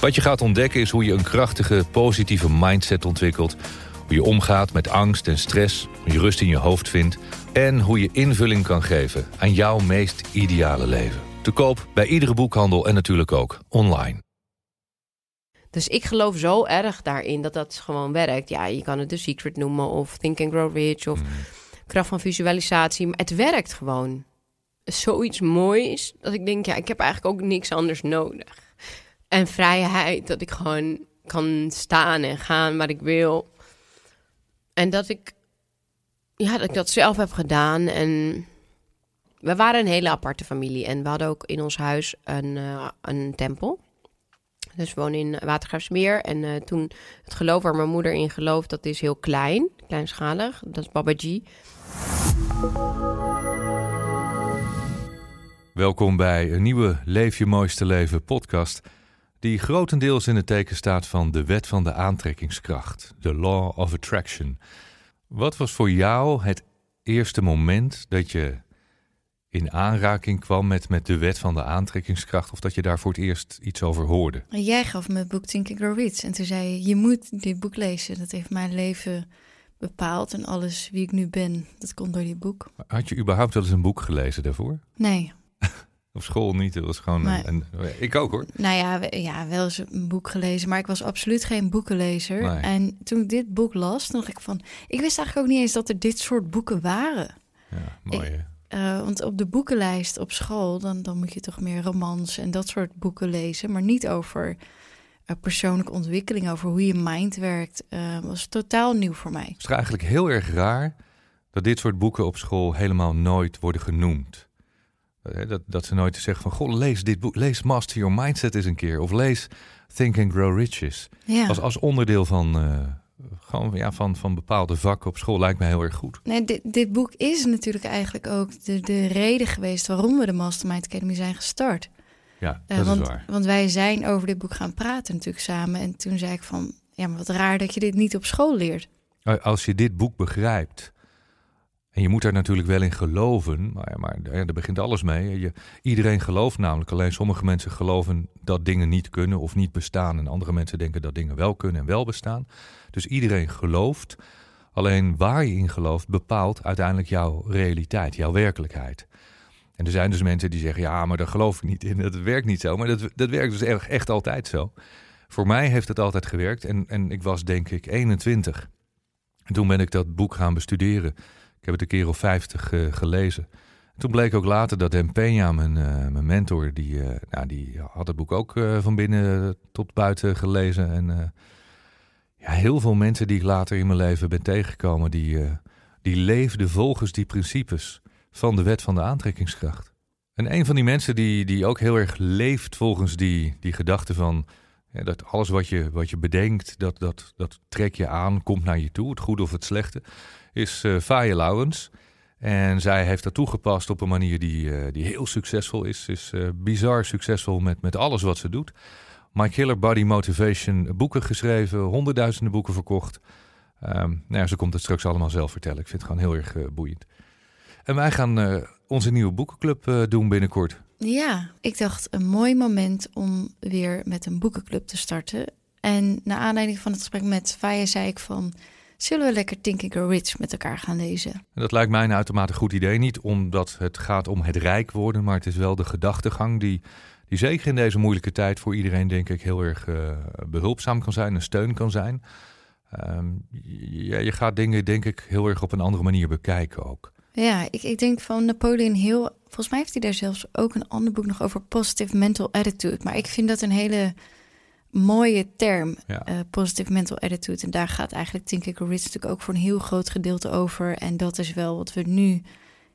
Wat je gaat ontdekken is hoe je een krachtige, positieve mindset ontwikkelt. Hoe je omgaat met angst en stress, hoe je rust in je hoofd vindt... en hoe je invulling kan geven aan jouw meest ideale leven. Te koop bij iedere boekhandel en natuurlijk ook online. Dus ik geloof zo erg daarin dat dat gewoon werkt. Ja, je kan het The Secret noemen of Think and Grow Rich of kracht van visualisatie. Maar het werkt gewoon. Zoiets moois dat ik denk, ja, ik heb eigenlijk ook niks anders nodig. En vrijheid, dat ik gewoon kan staan en gaan waar ik wil. En dat ik, ja, dat ik dat zelf heb gedaan. En we waren een hele aparte familie. En we hadden ook in ons huis een, uh, een tempel. Dus we wonen in Watergraafsmeer. En uh, toen het geloof waar mijn moeder in gelooft, dat is heel klein, kleinschalig. Dat is Babaji. Welkom bij een nieuwe Leef je mooiste leven podcast die grotendeels in het teken staat van de wet van de aantrekkingskracht, de law of attraction. Wat was voor jou het eerste moment dat je in aanraking kwam met, met de wet van de aantrekkingskracht, of dat je daar voor het eerst iets over hoorde? Jij gaf me het boek Think and Grow Rich en toen zei je, je moet dit boek lezen. Dat heeft mijn leven bepaald en alles wie ik nu ben, dat komt door die boek. Had je überhaupt wel eens een boek gelezen daarvoor? Nee. Op school niet, het was gewoon... Een, ik ook hoor. Nou ja, ja, wel eens een boek gelezen, maar ik was absoluut geen boekenlezer. Nee. En toen ik dit boek las, dacht ik van... Ik wist eigenlijk ook niet eens dat er dit soort boeken waren. Ja, mooi? Eh, want op de boekenlijst op school, dan, dan moet je toch meer romans en dat soort boeken lezen. Maar niet over eh, persoonlijke ontwikkeling, over hoe je mind werkt. eh was totaal nieuw voor mij. Het is eigenlijk heel erg raar dat dit soort boeken op school helemaal nooit worden genoemd. Dat, dat ze nooit zeggen van, goh, lees dit boek, lees Master Your Mindset eens een keer. Of lees Think and Grow Riches. Ja. Als, als onderdeel van, eh, gewoon, ja, van, van bepaalde vakken op school lijkt me heel erg goed. Nee, dit, dit boek is natuurlijk eigenlijk ook de, de reden geweest waarom we de Mastermind Academy zijn gestart. Ja, Eh, dat want, is waar. want wij zijn over dit boek gaan praten natuurlijk samen. En toen zei ik van, ja, maar wat raar dat je dit niet op school leert. Eh, Als je dit boek begrijpt, en je moet daar natuurlijk wel in geloven, maar, maar ja, daar begint alles mee. Je, iedereen gelooft namelijk, alleen sommige mensen geloven dat dingen niet kunnen of niet bestaan. En andere mensen denken dat dingen wel kunnen en wel bestaan. Dus iedereen gelooft, alleen waar je in gelooft bepaalt uiteindelijk jouw realiteit, jouw werkelijkheid. En er zijn dus mensen die zeggen, ja, maar daar geloof ik niet in, dat werkt niet zo. Maar dat, dat werkt dus echt, echt altijd zo. Voor mij heeft het altijd gewerkt en, en ik was denk ik 21. En toen ben ik dat boek gaan bestuderen. Ik heb het een keer of 50 eh, gelezen. Toen bleek ook later dat Den Peña, mijn, eh, mijn mentor, die, eh, nou, die had het boek ook van binnen tot buiten gelezen. En ja, heel veel mensen die ik later in mijn leven ben tegengekomen, die, die leefden volgens die principes van de wet van de aantrekkingskracht. En een van die mensen die, die ook heel erg leeft volgens die, die gedachte van dat alles wat je, wat je bedenkt, dat, dat, dat trek je aan, komt naar je toe, het goede of het slechte, is eh Faye Lawrence. En zij heeft dat toegepast op een manier die, eh, die heel succesvol is. Is eh, bizar succesvol met, met alles wat ze doet. My Killer Body Motivation, boeken geschreven, honderdduizenden boeken verkocht. Ehm, nou ja, ze komt het straks allemaal zelf vertellen. Ik vind het gewoon heel erg boeiend. En wij gaan onze nieuwe boekenclub doen binnenkort. Ja, ik dacht een mooi moment om weer met een boekenclub te starten. En naar aanleiding van het gesprek met Faya zei ik van... zullen we lekker Think and Grow Rich met elkaar gaan lezen? En dat lijkt mij een uitermate goed idee. Niet omdat het gaat om het rijk worden, maar het is wel de gedachtegang die, die zeker in deze moeilijke tijd voor iedereen, denk ik, heel erg eh, behulpzaam kan zijn, een steun kan zijn. Ehm, ja, je gaat dingen, denk ik, heel erg op een andere manier bekijken ook. Ja, ik, ik denk van Napoleon Hill... volgens mij heeft hij daar zelfs ook een ander boek nog over... Positive Mental Attitude. Maar ik vind dat een hele mooie term, Ja. eh, Positive Mental Attitude. En daar gaat eigenlijk Think Rich natuurlijk ook voor een heel groot gedeelte over. En dat is wel wat we nu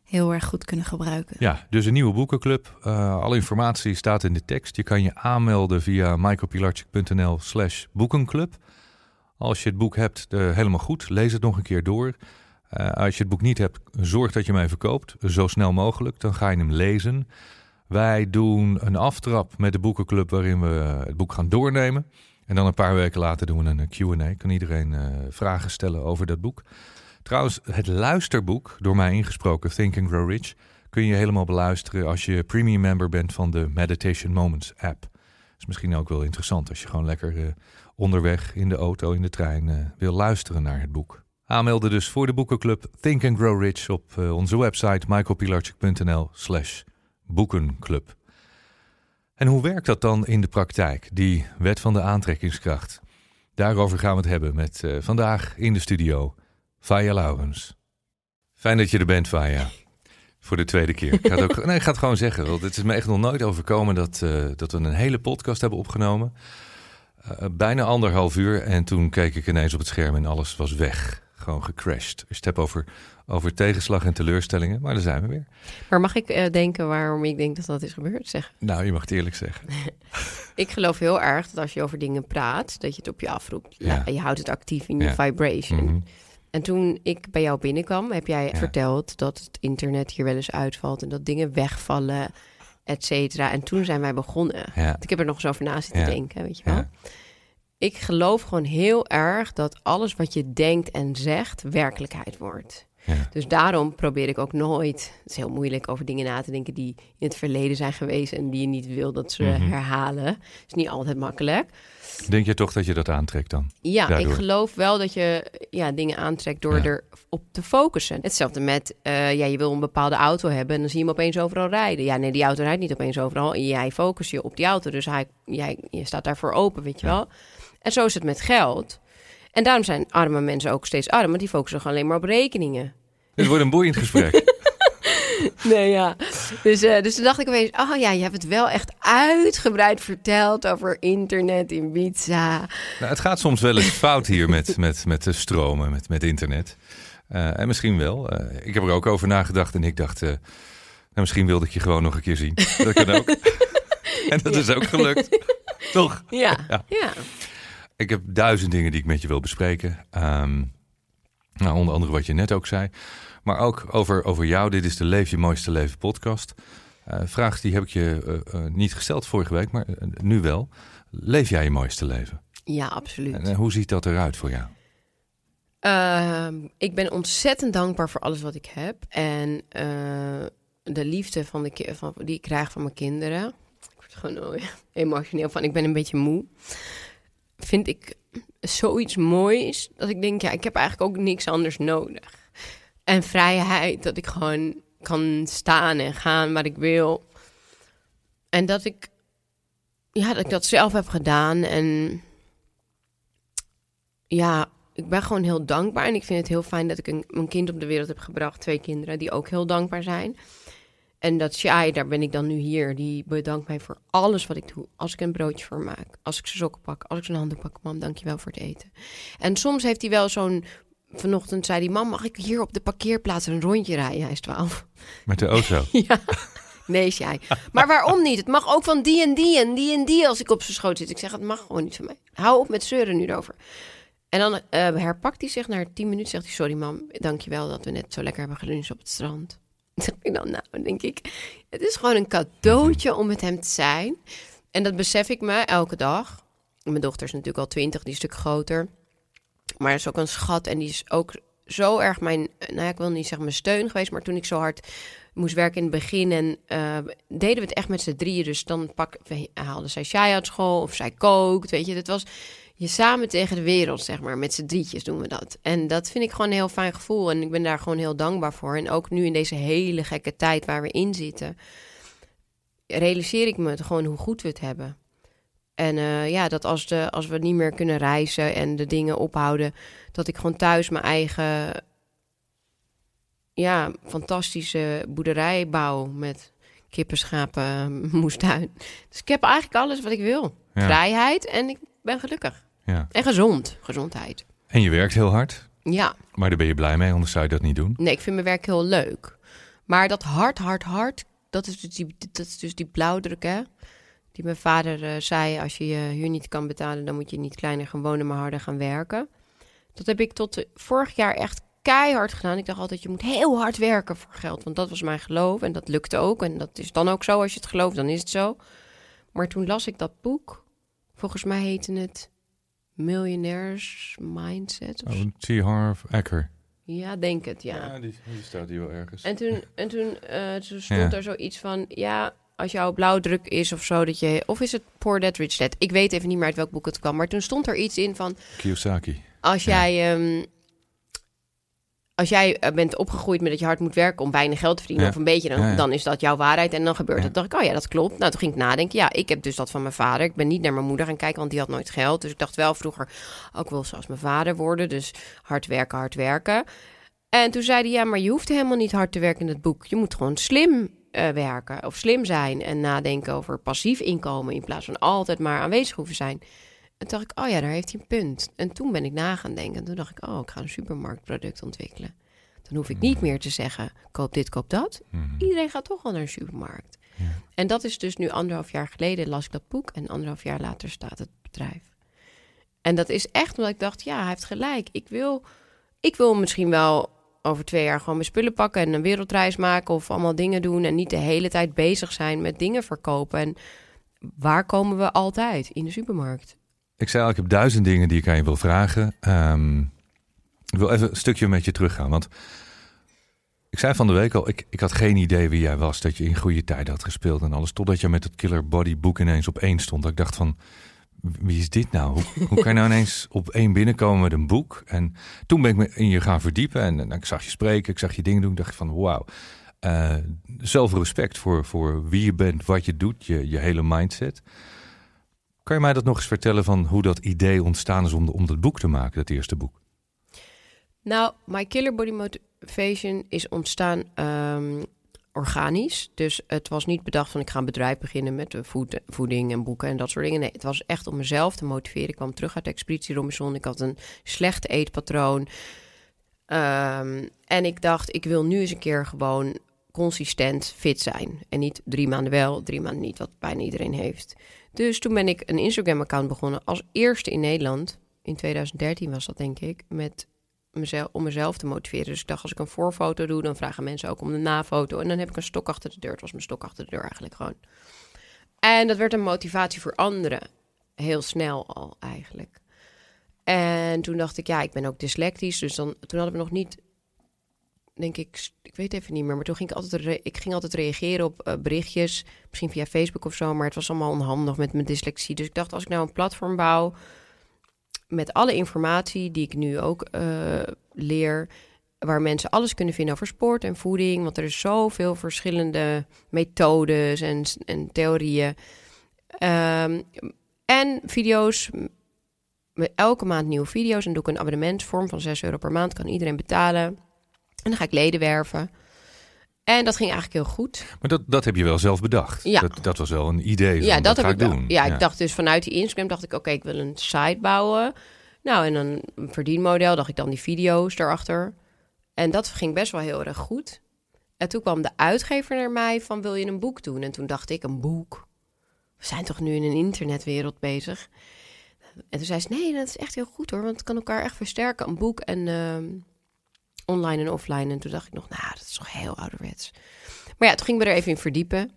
heel erg goed kunnen gebruiken. Ja, dus een nieuwe boekenclub. Uh, alle informatie staat in de tekst. Je kan je aanmelden via michaelpilarchik.nl slash boekenclub. Als je het boek hebt, uh, helemaal goed. Lees het nog een keer door. Als je het boek niet hebt, zorg dat je hem even koopt. Zo snel mogelijk. Dan ga je hem lezen. Wij doen een aftrap met de boekenclub waarin we het boek gaan doornemen. En dan een paar weken later doen we een Q&A. Kan iedereen uh, vragen stellen over dat boek. Trouwens, het luisterboek, door mij ingesproken, Think and Grow Rich, kun je helemaal beluisteren als je premium member bent van de Meditation Moments app. Is misschien ook wel interessant als je gewoon lekker uh, onderweg in de auto, in de trein wil luisteren naar het boek. Aanmelden dus voor de boekenclub Think and Grow Rich op onze website michaelpilarchik.nl slash boekenclub. En hoe werkt dat dan in de praktijk, die wet van de aantrekkingskracht? Daarover gaan we het hebben met uh, vandaag in de studio Faya Laurens. Fijn dat je er bent, Faya. Voor de tweede keer. Ik ga het, ook, nee, ik ga het gewoon zeggen, want het is me echt nog nooit overkomen dat, uh, dat we een hele podcast hebben opgenomen. Uh, bijna anderhalf uur en toen keek ik ineens op het scherm en alles was weg. Gewoon gecrashed. Je het hebt over over tegenslag en teleurstellingen. Maar daar zijn we weer. Maar mag ik uh, denken waarom ik denk dat dat is gebeurd? Zeg. Nou, je mag het eerlijk zeggen. ik geloof heel erg dat als je over dingen praat, dat je het op je afroept. Ja. je houdt het actief in je ja. vibration. Mm -hmm. En toen ik bij jou binnenkwam, heb jij ja. verteld dat het internet hier wel eens uitvalt en dat dingen wegvallen, et cetera. En toen zijn wij begonnen. Ik heb er nog eens over na zitten denken, weet je wel. Ik geloof gewoon heel erg dat alles wat je denkt en zegt werkelijkheid wordt. Ja. Dus daarom probeer ik ook nooit, het is heel moeilijk over dingen na te denken die in het verleden zijn geweest en die je niet wil dat ze mm -hmm. herhalen. Het is niet altijd makkelijk. Denk je toch dat je dat aantrekt dan? Ja, Daardoor. ik geloof wel dat je ja, dingen aantrekt door ja. erop te focussen. Hetzelfde met, uh, ja, je wil een bepaalde auto hebben en dan zie je hem opeens overal rijden. Ja, nee, die auto rijdt niet opeens overal. Jij focust je op die auto, dus hij, jij, je staat daarvoor open, weet je ja. wel. En zo is het met geld. En daarom zijn arme mensen ook steeds arm, want die focussen gewoon alleen maar op rekeningen. Dit wordt een boeiend gesprek. nee, ja. Dus, uh, dus toen dacht ik opeens, oh ja, je hebt het wel echt uitgebreid verteld over internet in pizza. Nou, het gaat soms wel eens fout hier met, met, met de stromen, met, met internet. Uh, en misschien wel. Uh, ik heb er ook over nagedacht en ik dacht, nou, misschien wilde ik je gewoon nog een keer zien. Dat kan ook. en dat ja. is ook gelukt. Toch? Ja, ja, ja. Ik heb duizend dingen die ik met je wil bespreken. Um, nou, onder andere wat je net ook zei. Maar ook over, over jou. Dit is de Leef je mooiste leven podcast. Uh, vraag die heb ik je uh, uh, niet gesteld vorige week, maar nu wel. Leef jij je mooiste leven? Ja, absoluut. En hoe ziet dat eruit voor jou? Ehm, ik ben ontzettend dankbaar voor alles wat ik heb. En de liefde van de, van, die ik krijg van mijn kinderen. Ik word gewoon emotioneel van. Ik ben een beetje moe. Vind ik zoiets moois dat ik denk, ja, ik heb eigenlijk ook niks anders nodig. En vrijheid, dat ik gewoon kan staan en gaan waar ik wil. En dat ik, ja, dat ik dat zelf heb gedaan. En ja, ik ben gewoon heel dankbaar. En ik vind het heel fijn dat ik een, een kind op de wereld heb gebracht. Twee kinderen die ook heel dankbaar zijn. En dat Shai, daar ben ik dan nu hier, die bedankt mij voor alles wat ik doe. Als ik een broodje voor maak, als ik zijn sokken pak, als ik zijn handen pak. Mam, dankjewel voor het eten. En soms heeft hij wel zo'n... Vanochtend zei die mam, mag ik hier op de parkeerplaats een rondje rijden? Hij is twaalf. Met de auto? ja. Nee, Shai. Maar waarom niet? Het mag ook van die en die en die en die als ik op zijn schoot zit. Ik zeg, het mag gewoon niet van mij. Hou op met zeuren nu erover. En dan uh, herpakt hij zich na tien minuten. Zegt hij, sorry mam, dankjewel dat we net zo lekker hebben geluncht op het strand. ik dan, nou, denk ik, het is gewoon een cadeautje om met hem te zijn. En dat besef ik me elke dag. Mijn dochter is natuurlijk al twintig, die is een stuk groter. Maar is ook een schat en die is ook zo erg mijn, nou ja, ik wil niet zeggen mijn steun geweest, maar toen ik zo hard moest werken in het begin en uh, deden we het echt met z'n drieën. Dus dan pak, haalde zij Shai uit school of zij kookt, weet je. Dat was je samen tegen de wereld, zeg maar. Met z'n drietjes doen we dat. En dat vind ik gewoon een heel fijn gevoel. En ik ben daar gewoon heel dankbaar voor. En ook nu in deze hele gekke tijd waar we in zitten, realiseer ik me gewoon hoe goed we het hebben. En uh, ja, dat als, de, als we niet meer kunnen reizen en de dingen ophouden, dat ik gewoon thuis mijn eigen, ja, fantastische boerderij bouw met kippen, schapen, moestuin. Dus ik heb eigenlijk alles wat ik wil. Ja. Vrijheid en ik ben gelukkig. Ja. En gezond, gezondheid. En je werkt heel hard. Ja. Maar daar ben je blij mee, anders zou je dat niet doen. Nee, ik vind mijn werk heel leuk. Maar dat hard, hard, hard, dat is dus die, dat is dus die blauwdruk, hè? Die mijn vader eh, zei, als je je huur niet kan betalen... dan moet je niet kleiner gaan wonen, maar harder gaan werken. Dat heb ik tot eh, vorig jaar echt keihard gedaan. Ik dacht altijd, je moet heel hard werken voor geld. Want dat was mijn geloof en dat lukte ook. En dat is dan ook zo. Als je het gelooft, dan is het zo. Maar toen las ik dat boek. Volgens mij heette het Millionaires Mindset. Of Oh. T. Harv Eker. Ja, denk het, ja. Ja, die, die staat hier wel ergens. En toen, en toen, eh, toen stond Ja. er zoiets van, ja, als jouw blauwdruk is of zo, dat je, of is het Poor Dad Rich Dad? Ik weet even niet meer uit welk boek het kwam, maar toen stond er iets in van, Kiyosaki. als Ja. jij, ehm, als jij eh, bent opgegroeid met dat je hard moet werken om weinig geld te verdienen, Ja. of een beetje, dan, Ja, ja. dan is dat jouw waarheid en dan gebeurt het. dacht ik, oh ja, dat klopt. Nou, toen ging ik nadenken, ja, ik heb dus dat van mijn vader. Ik ben niet naar mijn moeder gaan kijken, want die had nooit geld. Dus ik dacht wel vroeger, ook wel zoals mijn vader worden, dus hard werken, hard werken. En toen zei hij, ja, maar je hoeft helemaal niet hard te werken in het boek. Je moet gewoon slim eh, werken of slim zijn en nadenken over passief inkomen in plaats van altijd maar aanwezig hoeven zijn. En toen dacht ik, oh ja, daar heeft hij een punt. En toen ben ik na gaan denken. En toen dacht ik, oh, ik ga een supermarktproduct ontwikkelen. Dan hoef ik niet meer te zeggen, koop dit, koop dat. Mhm. Iedereen gaat toch al naar een supermarkt. Ja. En dat is dus nu anderhalf jaar geleden las ik dat boek. En anderhalf jaar later staat het bedrijf. En dat is echt omdat ik dacht, ja, hij heeft gelijk. Ik wil, ik wil misschien wel over twee jaar gewoon mijn spullen pakken en een wereldreis maken of allemaal dingen doen en niet de hele tijd bezig zijn met dingen verkopen. En waar komen we altijd? In de supermarkt. Ik zei al, ik heb duizend dingen die ik aan je wil vragen. Ehm, ik wil even een stukje met je teruggaan. Want ik zei van de week al, ik, ik had geen idee wie jij was. Dat je in goede tijden had gespeeld en alles. Totdat je met het Killer Body boek ineens op één stond. Dat ik dacht van, wie is dit nou? Hoe, hoe kan je nou ineens op één binnenkomen met een boek? En toen ben ik me in je gaan verdiepen. En, en ik zag je spreken, ik zag je dingen doen. Ik dacht van, wauw. Eh zoveel respect voor, voor wie je bent, wat je doet, je, je hele mindset. Kan je mij dat nog eens vertellen van hoe dat idee ontstaan is om, om dat boek te maken, dat eerste boek? Nou, My Killer Body Motivation is ontstaan ehm, organisch. Dus het was niet bedacht van ik ga een bedrijf beginnen met eh, voed- voeding en boeken en dat soort dingen. Nee, het was echt om mezelf te motiveren. Ik kwam terug uit de Expeditie Robinson. Ik had een slecht eetpatroon. Ehm, en ik dacht, ik wil nu eens een keer gewoon consistent fit zijn. En niet drie maanden wel, drie maanden niet, wat bijna iedereen heeft. Dus toen ben ik een Instagram-account begonnen als eerste in Nederland. In 2013 was dat, denk ik, met mezelf, om mezelf te motiveren. Dus ik dacht, als ik een voorfoto doe, dan vragen mensen ook om de nafoto. En dan heb ik een stok achter de deur. Het was mijn stok achter de deur eigenlijk gewoon. En dat werd een motivatie voor anderen. Heel snel al eigenlijk. En toen dacht ik, ja, ik ben ook dyslectisch. Dus dan, toen hadden we nog niet, denk ik, ik weet even niet meer. Maar toen ging ik altijd, ik ging altijd reageren op eh, berichtjes. Misschien via Facebook of zo. Maar het was allemaal onhandig met mijn dyslexie. Dus ik dacht, als ik nou een platform bouw met alle informatie die ik nu ook eh, leer, waar mensen alles kunnen vinden over sport en voeding, want er is zoveel verschillende methodes en, en theorieën. Ehm, en video's, met elke maand nieuwe video's en doe ik een abonnementsvorm van 6 euro per maand, kan iedereen betalen. En dan ga ik leden werven. En dat ging eigenlijk heel goed. Maar dat, dat heb je wel zelf bedacht. Ja. Dat, dat was wel een idee. Van, Ja, dat, ga heb ik wel. doen. Ja, ik dacht dus vanuit die Instagram dacht ik, oké, ik wil een site bouwen. Nou, en dan een verdienmodel, dacht ik dan die video's daarachter. En dat ging best wel heel erg goed. En toen kwam de uitgever naar mij van, wil je een boek doen? En toen dacht ik, een boek? We zijn toch nu in een internetwereld bezig? En toen zei ze, nee, dat is echt heel goed hoor, want het kan elkaar echt versterken, een boek en ehm, online en offline. En toen dacht ik nog, nou, dat is toch heel ouderwets. Maar ja, toen ging ik me er even in verdiepen.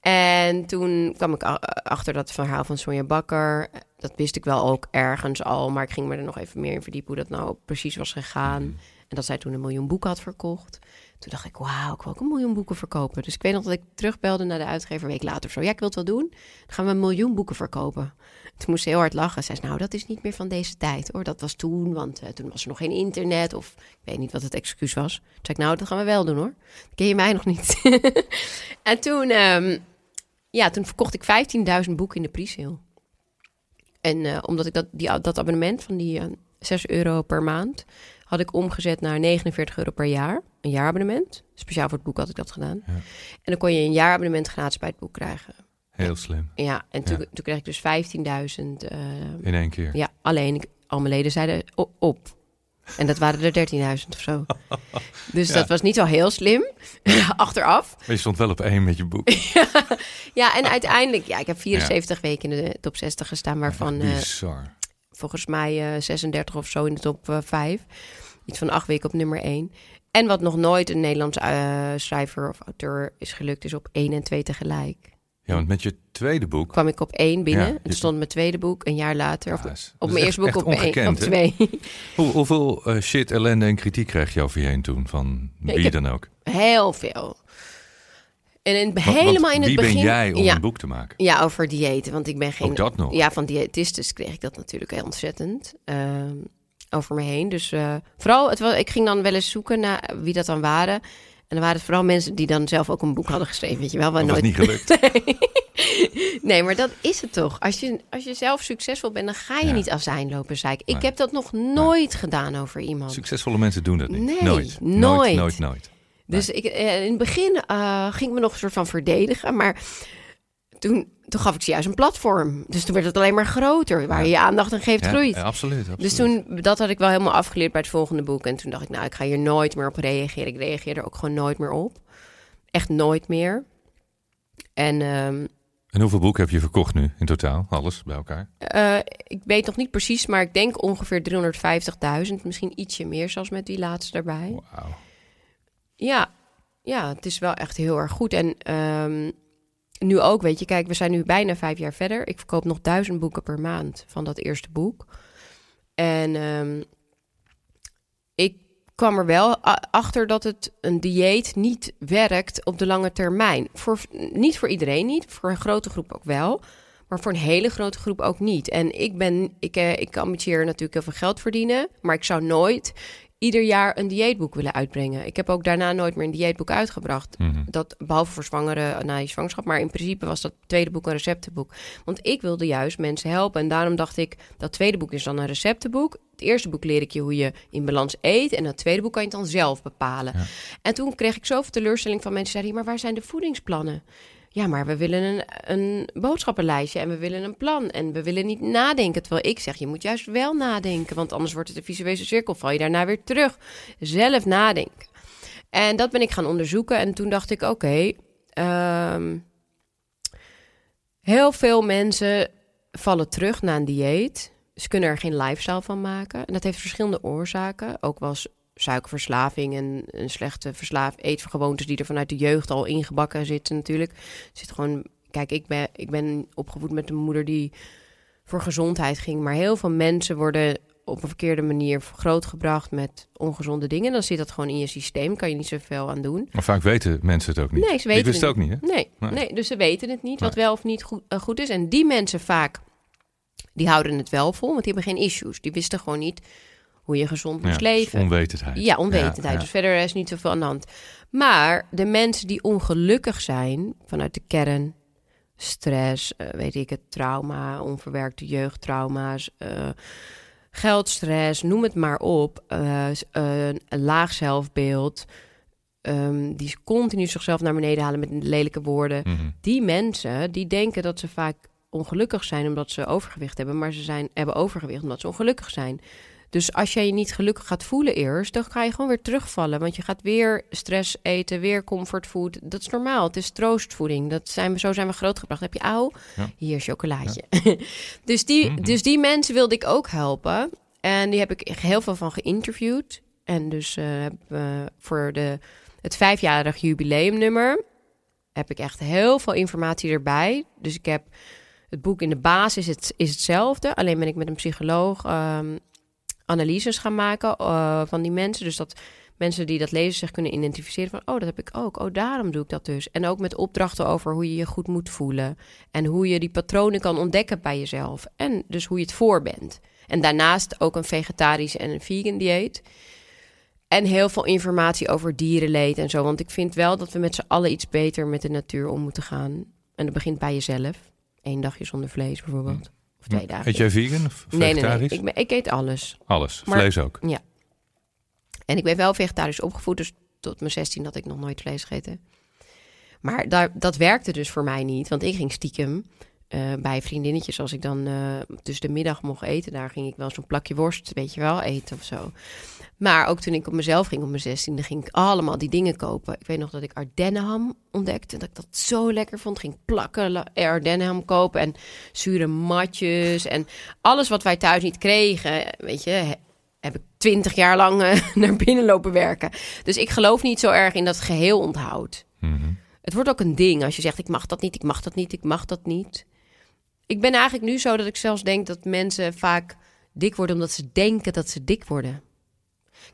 En toen kwam ik achter dat verhaal van Sonja Bakker. Dat wist ik wel ook ergens al, maar ik ging me er nog even meer in verdiepen hoe dat nou precies was gegaan. En dat zij toen een miljoen boeken had verkocht. Toen dacht ik, wauw, ik wil ook een miljoen boeken verkopen. Dus ik weet nog dat ik terugbelde naar de uitgever een week later of zo. Ja, ik wil het wel doen. Dan gaan we een miljoen boeken verkopen. Toen moest ze heel hard lachen. Zei, nou, dat is niet meer van deze tijd hoor. Dat was toen, want eh, toen was er nog geen internet. Of ik weet niet wat het excuus was. Toen zei ik, nou, dat gaan we wel doen hoor. Ken je mij nog niet? en toen, ehm, ja, toen verkocht ik 15.000 boeken in de pre-sale. En eh, omdat ik dat, die, dat abonnement van die eh, 6 euro per maand... had ik omgezet naar 49 euro per jaar. Een jaarabonnement. Speciaal voor het boek had ik dat gedaan. Ja. En dan kon je een jaarabonnement gratis bij het boek krijgen. Heel slim. Ja, en toen, Ja. toen kreeg ik dus 15.000. eh, In één keer. ja, alleen ik, al mijn leden zeiden op. En dat waren er 13.000 of zo. Dus Ja. dat was niet wel heel slim. Achteraf. Maar je stond wel op één met je boek. Ja, en uiteindelijk, ja, ik heb 74 weken in de top 60 gestaan, waarvan eh, Bizar. volgens mij eh, 36 of zo in de top eh, 5. Iets van acht weken op nummer 1. En wat nog nooit een Nederlandse eh, schrijver of auteur is gelukt, is op 1 en 2 tegelijk. Ja, want met je tweede boek... Kwam ik op 1 binnen. Ja, Het je- stond mijn tweede boek een jaar later. Of Ja, is- dat op mijn eerste boek op, één, op? 2. Hoe, hoeveel eh, shit, ellende en kritiek kreeg je over je heen toen? Van wie dan ook? Heel veel. En in, Want- want helemaal in het wie begin. ben jij om ja, een boek te maken? ja, over diëten. Want ik ben geen. Ook dat nog? Ja, van diëtistes kreeg ik dat natuurlijk heel ontzettend ehm, over me heen. Dus eh, vooral, het ik ging dan wel eens zoeken naar wie dat dan waren. En dan waren het vooral mensen die dan zelf ook een boek hadden geschreven, weet je wel. waar Dat nooit... niet gelukt. nee. nee, maar dat is het toch. Als je, als je zelf succesvol bent, dan ga je Ja. niet azijn lopen zeiken. Ik Nee. heb dat nog nooit gedaan over iemand. Succesvolle mensen doen dat niet. Nee, nooit. nooit. Nooit, nooit, nooit. Dus ik, eh, in het begin eh, ging ik me nog een soort van verdedigen. Maar toen, toen gaf ik ze juist een platform. Dus toen werd het alleen maar groter. Waar je je aandacht aan geeft, groeit. ja, absoluut, absoluut. Dus toen, dat had ik wel helemaal afgeleerd bij het volgende boek. En toen dacht ik, nou, ik ga hier nooit meer op reageren. Ik reageer er ook gewoon nooit meer op. Echt nooit meer. En ehm, En hoeveel boeken heb je verkocht nu in totaal? Alles bij elkaar? eh, ik weet nog niet precies, maar ik denk ongeveer 350.000. Misschien ietsje meer, zelfs met die laatste erbij. Wauw. Ja, ja, het is wel echt heel erg goed. En ehm, nu ook, weet je, kijk, we zijn nu bijna vijf jaar verder. Ik verkoop nog duizend boeken per maand van dat eerste boek. En ehm, ik kwam er wel achter dat het een dieet niet werkt op de lange termijn. Voor, niet voor iedereen niet, voor een grote groep ook wel. Maar voor een hele grote groep ook niet. En ik ben, ik, eh, ik ambitieer natuurlijk heel veel geld verdienen. Maar ik zou nooit ieder jaar een dieetboek willen uitbrengen. Ik heb ook daarna nooit meer een dieetboek uitgebracht. Mhm. Dat, behalve voor zwangeren na je zwangerschap. Maar in principe was dat tweede boek een receptenboek. Want ik wilde juist mensen helpen. En daarom dacht ik, dat tweede boek is dan een receptenboek. Het eerste boek leer ik je hoe je in balans eet. En dat tweede boek kan je het dan zelf bepalen. Ja. En toen kreeg ik zoveel teleurstelling van mensen. die Zeiden, maar waar zijn de voedingsplannen? Ja, maar we willen een, een boodschappenlijstje en we willen een plan. En we willen niet nadenken. Terwijl ik zeg, je moet juist wel nadenken. Want anders wordt het een visuele cirkel. Val je daarna weer terug. Zelf nadenken. En dat ben ik gaan onderzoeken. En toen dacht ik, oké, ehm, heel veel mensen vallen terug na een dieet. Ze kunnen er geen lifestyle van maken. En dat heeft verschillende oorzaken. Ook was suikerverslaving en een slechte verslaaf eetgewoontes die er vanuit de jeugd al ingebakken zitten natuurlijk. Zit gewoon, kijk, ik ben, ik ben opgevoed met een moeder die voor gezondheid ging. Maar heel veel mensen worden op een verkeerde manier grootgebracht met ongezonde dingen. Dan zit dat gewoon in je systeem. Kan je niet zoveel aan doen. Maar vaak weten mensen het ook niet. Nee, ze weten Ik wist het het ook niet, hè? Nee, Nee. nee. dus ze weten het niet, wat Nee. wel of niet goed, eh, goed is. En die mensen vaak, die houden het wel vol, want die hebben geen issues. Die wisten gewoon niet hoe je gezond moest Ja, leven. Onwetendheid. Ja, onwetendheid. Ja. Dus verder is niet zoveel aan de hand. Maar de mensen die ongelukkig zijn vanuit de kern, stress, eh, weet ik het, trauma, onverwerkte jeugdtrauma's, eh, geldstress, noem het maar op, eh, een laag zelfbeeld, ehm, die continu zichzelf naar beneden halen met lelijke woorden. Mhm. Die mensen die denken dat ze vaak ongelukkig zijn omdat ze overgewicht hebben, maar ze zijn, hebben overgewicht omdat ze ongelukkig zijn. Dus als jij je niet gelukkig gaat voelen eerst, dan ga je gewoon weer terugvallen. Want je gaat weer stress eten, weer comfortfood. Dat is normaal. Het is troostvoeding. Dat zijn we, zo zijn we grootgebracht. Heb je auw? Ja. Hier chocolaatje. dus, die, Mhm. dus die mensen wilde ik ook helpen. En die heb ik heel veel van geïnterviewd. En dus eh, heb, eh, voor de, het vijfjarig jubileumnummer heb ik echt heel veel informatie erbij. Dus ik heb het boek in de basis is, het, is hetzelfde. Alleen ben ik met een psycholoog ehm, analyses gaan maken eh, van die mensen. Dus dat mensen die dat lezen zich kunnen identificeren van... oh, dat heb ik ook. Oh, daarom doe ik dat dus. En ook met opdrachten over hoe je je goed moet voelen. En hoe je die patronen kan ontdekken bij jezelf. En dus hoe je het voor bent. En daarnaast ook een vegetarisch en een vegan dieet. En heel veel informatie over dierenleed en zo. Want ik vind wel dat we met z'n allen iets beter met de natuur om moeten gaan. En dat begint bij jezelf. Eén dagje zonder vlees bijvoorbeeld. Of twee dagen. Eet jij vegan of Nee, nee, nee. vegetarisch? Ik, ben- ik eet alles. Alles. Maar- Vlees ook. En ik ben wel vegetarisch opgevoed, dus tot mijn 16 had ik nog nooit vlees gegeten. Maar daar, dat werkte dus voor mij niet, want ik ging stiekem eh, bij vriendinnetjes, als ik dan uh, tussen de middag mocht eten, daar ging ik wel zo'n plakje worst, weet je wel, eten of zo. Maar ook toen ik op mezelf ging op mijn zestiende, ging ik allemaal die dingen kopen. Ik weet nog dat ik Ardennenham ontdekte. Dat ik dat zo lekker vond. Ging plakken Ardennenham kopen en zure matjes. En alles wat wij thuis niet kregen, weet je, heb ik twintig jaar lang uh, naar binnen lopen werken. Dus ik geloof niet zo erg in dat geheel onthoud. Mm Het wordt ook een ding als je zegt: ik mag dat niet, ik mag dat niet, ik mag dat niet. Ik ben eigenlijk nu zo dat ik zelfs denk dat mensen vaak dik worden omdat ze denken dat ze dik worden.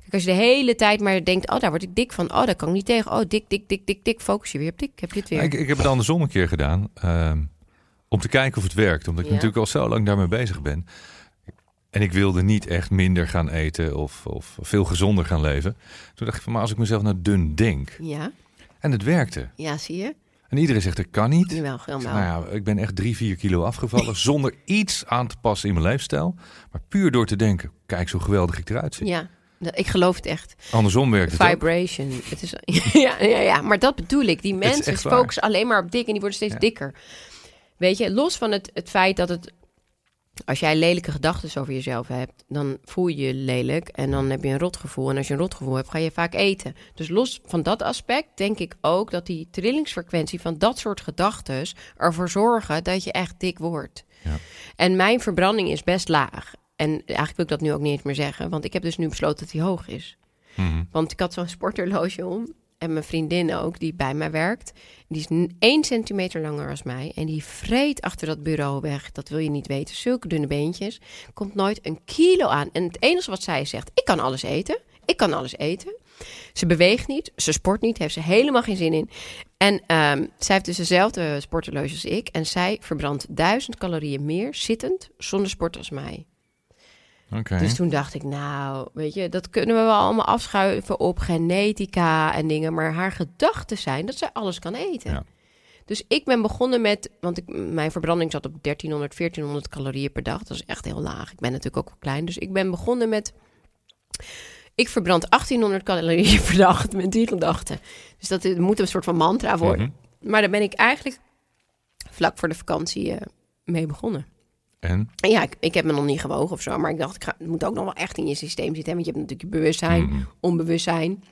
Kijk, als je de hele tijd maar denkt: oh, daar word ik dik van, oh, daar kan ik niet tegen, oh, dik, dik, dik, dik, dik, focus je weer op dik, heb je het weer. Ik, ik heb het andersom een keer gedaan. Ehm, om te kijken of het werkt. Omdat ik Ja. natuurlijk al zo lang daarmee bezig ben. En ik wilde niet echt minder gaan eten of, of veel gezonder gaan leven. Toen dacht ik van, maar als ik mezelf nou dun denk. Ja, En het werkte. ja, zie je? En iedereen zegt, dat kan niet. Jawel, Ik zeg, helemaal. nou ja, ik ben echt drie, vier kilo afgevallen. zonder iets aan te passen in mijn leefstijl. Maar puur door te denken, kijk zo geweldig ik eruit zie. Ja, dat- ik geloof het echt. Andersom werkt het ook. Vibration. Het is, ja, ja, ja, maar dat bedoel ik. Die mensen focussen alleen maar op dik en die worden steeds Ja. dikker. Weet je, los van het, het feit dat het... Als jij lelijke gedachten over jezelf hebt, dan voel je je lelijk en dan heb je een rotgevoel. En als je een rotgevoel hebt, ga je vaak eten. Dus los van dat aspect denk ik ook dat die trillingsfrequentie van dat soort gedachten ervoor zorgen dat je echt dik wordt. Ja. En mijn verbranding is best laag. En eigenlijk wil ik dat nu ook niet eens meer zeggen, want ik heb dus nu besloten dat die hoog is. Mhm. Want ik had zo'n sporthorloge om. En mijn vriendin ook, die bij mij werkt. Die is één centimeter langer als mij. En die vreet achter dat bureau weg. Dat wil je niet weten. Zulke dunne beentjes. Komt nooit een kilo aan. En het enige wat zij zegt, ik kan alles eten. Ik kan alles eten. Ze beweegt niet, ze sport niet, heeft ze helemaal geen zin in. En ehm, zij heeft dus dezelfde sporthorloge als ik. En zij verbrandt duizend calorieën meer zittend zonder sport als mij. Dus toen dacht ik, nou, weet je, dat kunnen we wel allemaal afschuiven op genetica en dingen. Maar haar gedachten zijn dat zij alles kan eten. Ja. Dus ik ben begonnen met, want ik, mijn verbranding zat op 1300, 1400 calorieën per dag. Dat is echt heel laag. Ik ben natuurlijk ook wel klein. Dus ik ben begonnen met, ik verbrand 1800 calorieën per dag met die gedachten. Dus dat moet een soort van mantra worden. Mhm. Maar daar ben ik eigenlijk vlak voor de vakantie eh, mee begonnen. En? Ja, ik, ik heb me nog niet gewogen of zo, maar ik dacht, ik ga, het moet ook nog wel echt in je systeem zitten. hè, Want je hebt natuurlijk je bewustzijn, Mhm. onbewustzijn.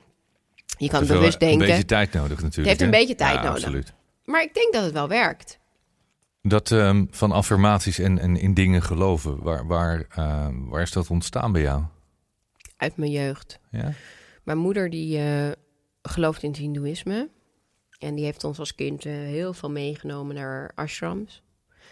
Je kan bewust wel denken. Een beetje tijd nodig natuurlijk. Het heeft een hè? beetje tijd Ja, nodig. Absoluut. Maar ik denk dat het wel werkt. Dat ehm, van affirmaties en, en in dingen geloven, waar, waar, ehm, waar is dat ontstaan bij jou? Uit mijn jeugd. Ja? Mijn moeder die eh, gelooft in het hindoeïsme. En die heeft ons als kind eh, heel veel meegenomen naar ashrams.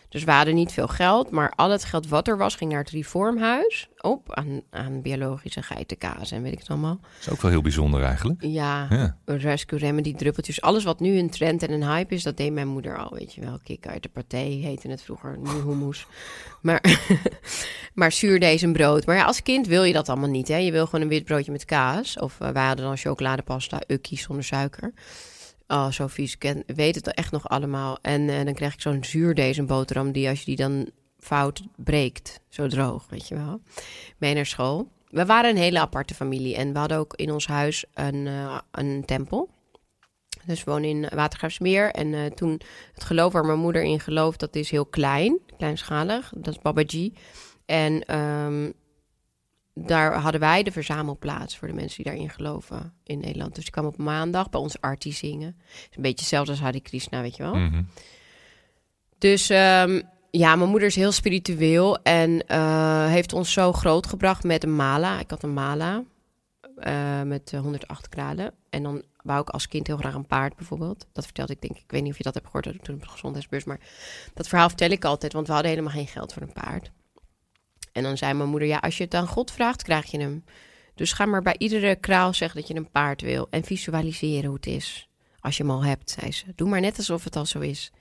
Dus we hadden niet veel geld, maar al het geld wat er was ging naar het reformhuis. Op aan, aan biologische geitenkaas en weet ik het allemaal. Dat is ook wel heel bijzonder eigenlijk. Ja, Ja. rescue remedy druppeltjes. Alles wat nu een trend en een hype is, dat deed mijn moeder al. Weet je wel, kik uit de paté heette het vroeger, nu hummus. Maar, maar zuurdesembrood. Maar ja, als kind wil je dat allemaal niet. Hè? Je wil gewoon een wit broodje met kaas. Of eh, wij hadden dan chocoladepasta, ukkie zonder suiker. Oh, zo vies. Ken, weet het echt nog allemaal. En eh, dan krijg ik zo'n zuurdesem die als je die dan fout breekt, zo droog, weet je wel. Mee naar school. We waren een hele aparte familie en we hadden ook in ons huis een, eh, een tempel. Dus we wonen in Watergraafsmeer. En eh, toen het geloof waar mijn moeder in gelooft, dat is heel klein, kleinschalig. Dat is Babaji. En ehm, daar hadden wij de verzamelplaats voor de mensen die daarin geloven in Nederland. Dus die kwam op maandag bij ons artie zingen. Is een beetje hetzelfde als Hare Krishna, weet je wel. Mhm. Dus ehm, ja, mijn moeder is heel spiritueel en eh, heeft ons zo grootgebracht met een mala. Ik had een mala eh, met eh, 108 graden. En dan wou ik als kind heel graag een paard bijvoorbeeld. Dat vertelde ik denk ik. Ik weet niet of je dat hebt gehoord toen op de gezondheidsbeurs. Maar dat verhaal vertel ik altijd, want we hadden helemaal geen geld voor een paard. En dan zei mijn moeder, ja, als je het aan God vraagt, krijg je hem. Dus ga maar bij iedere kraal zeggen dat je een paard wil. En visualiseren hoe het is. Als je hem al hebt, zei ze. Doe maar net alsof het al zo is.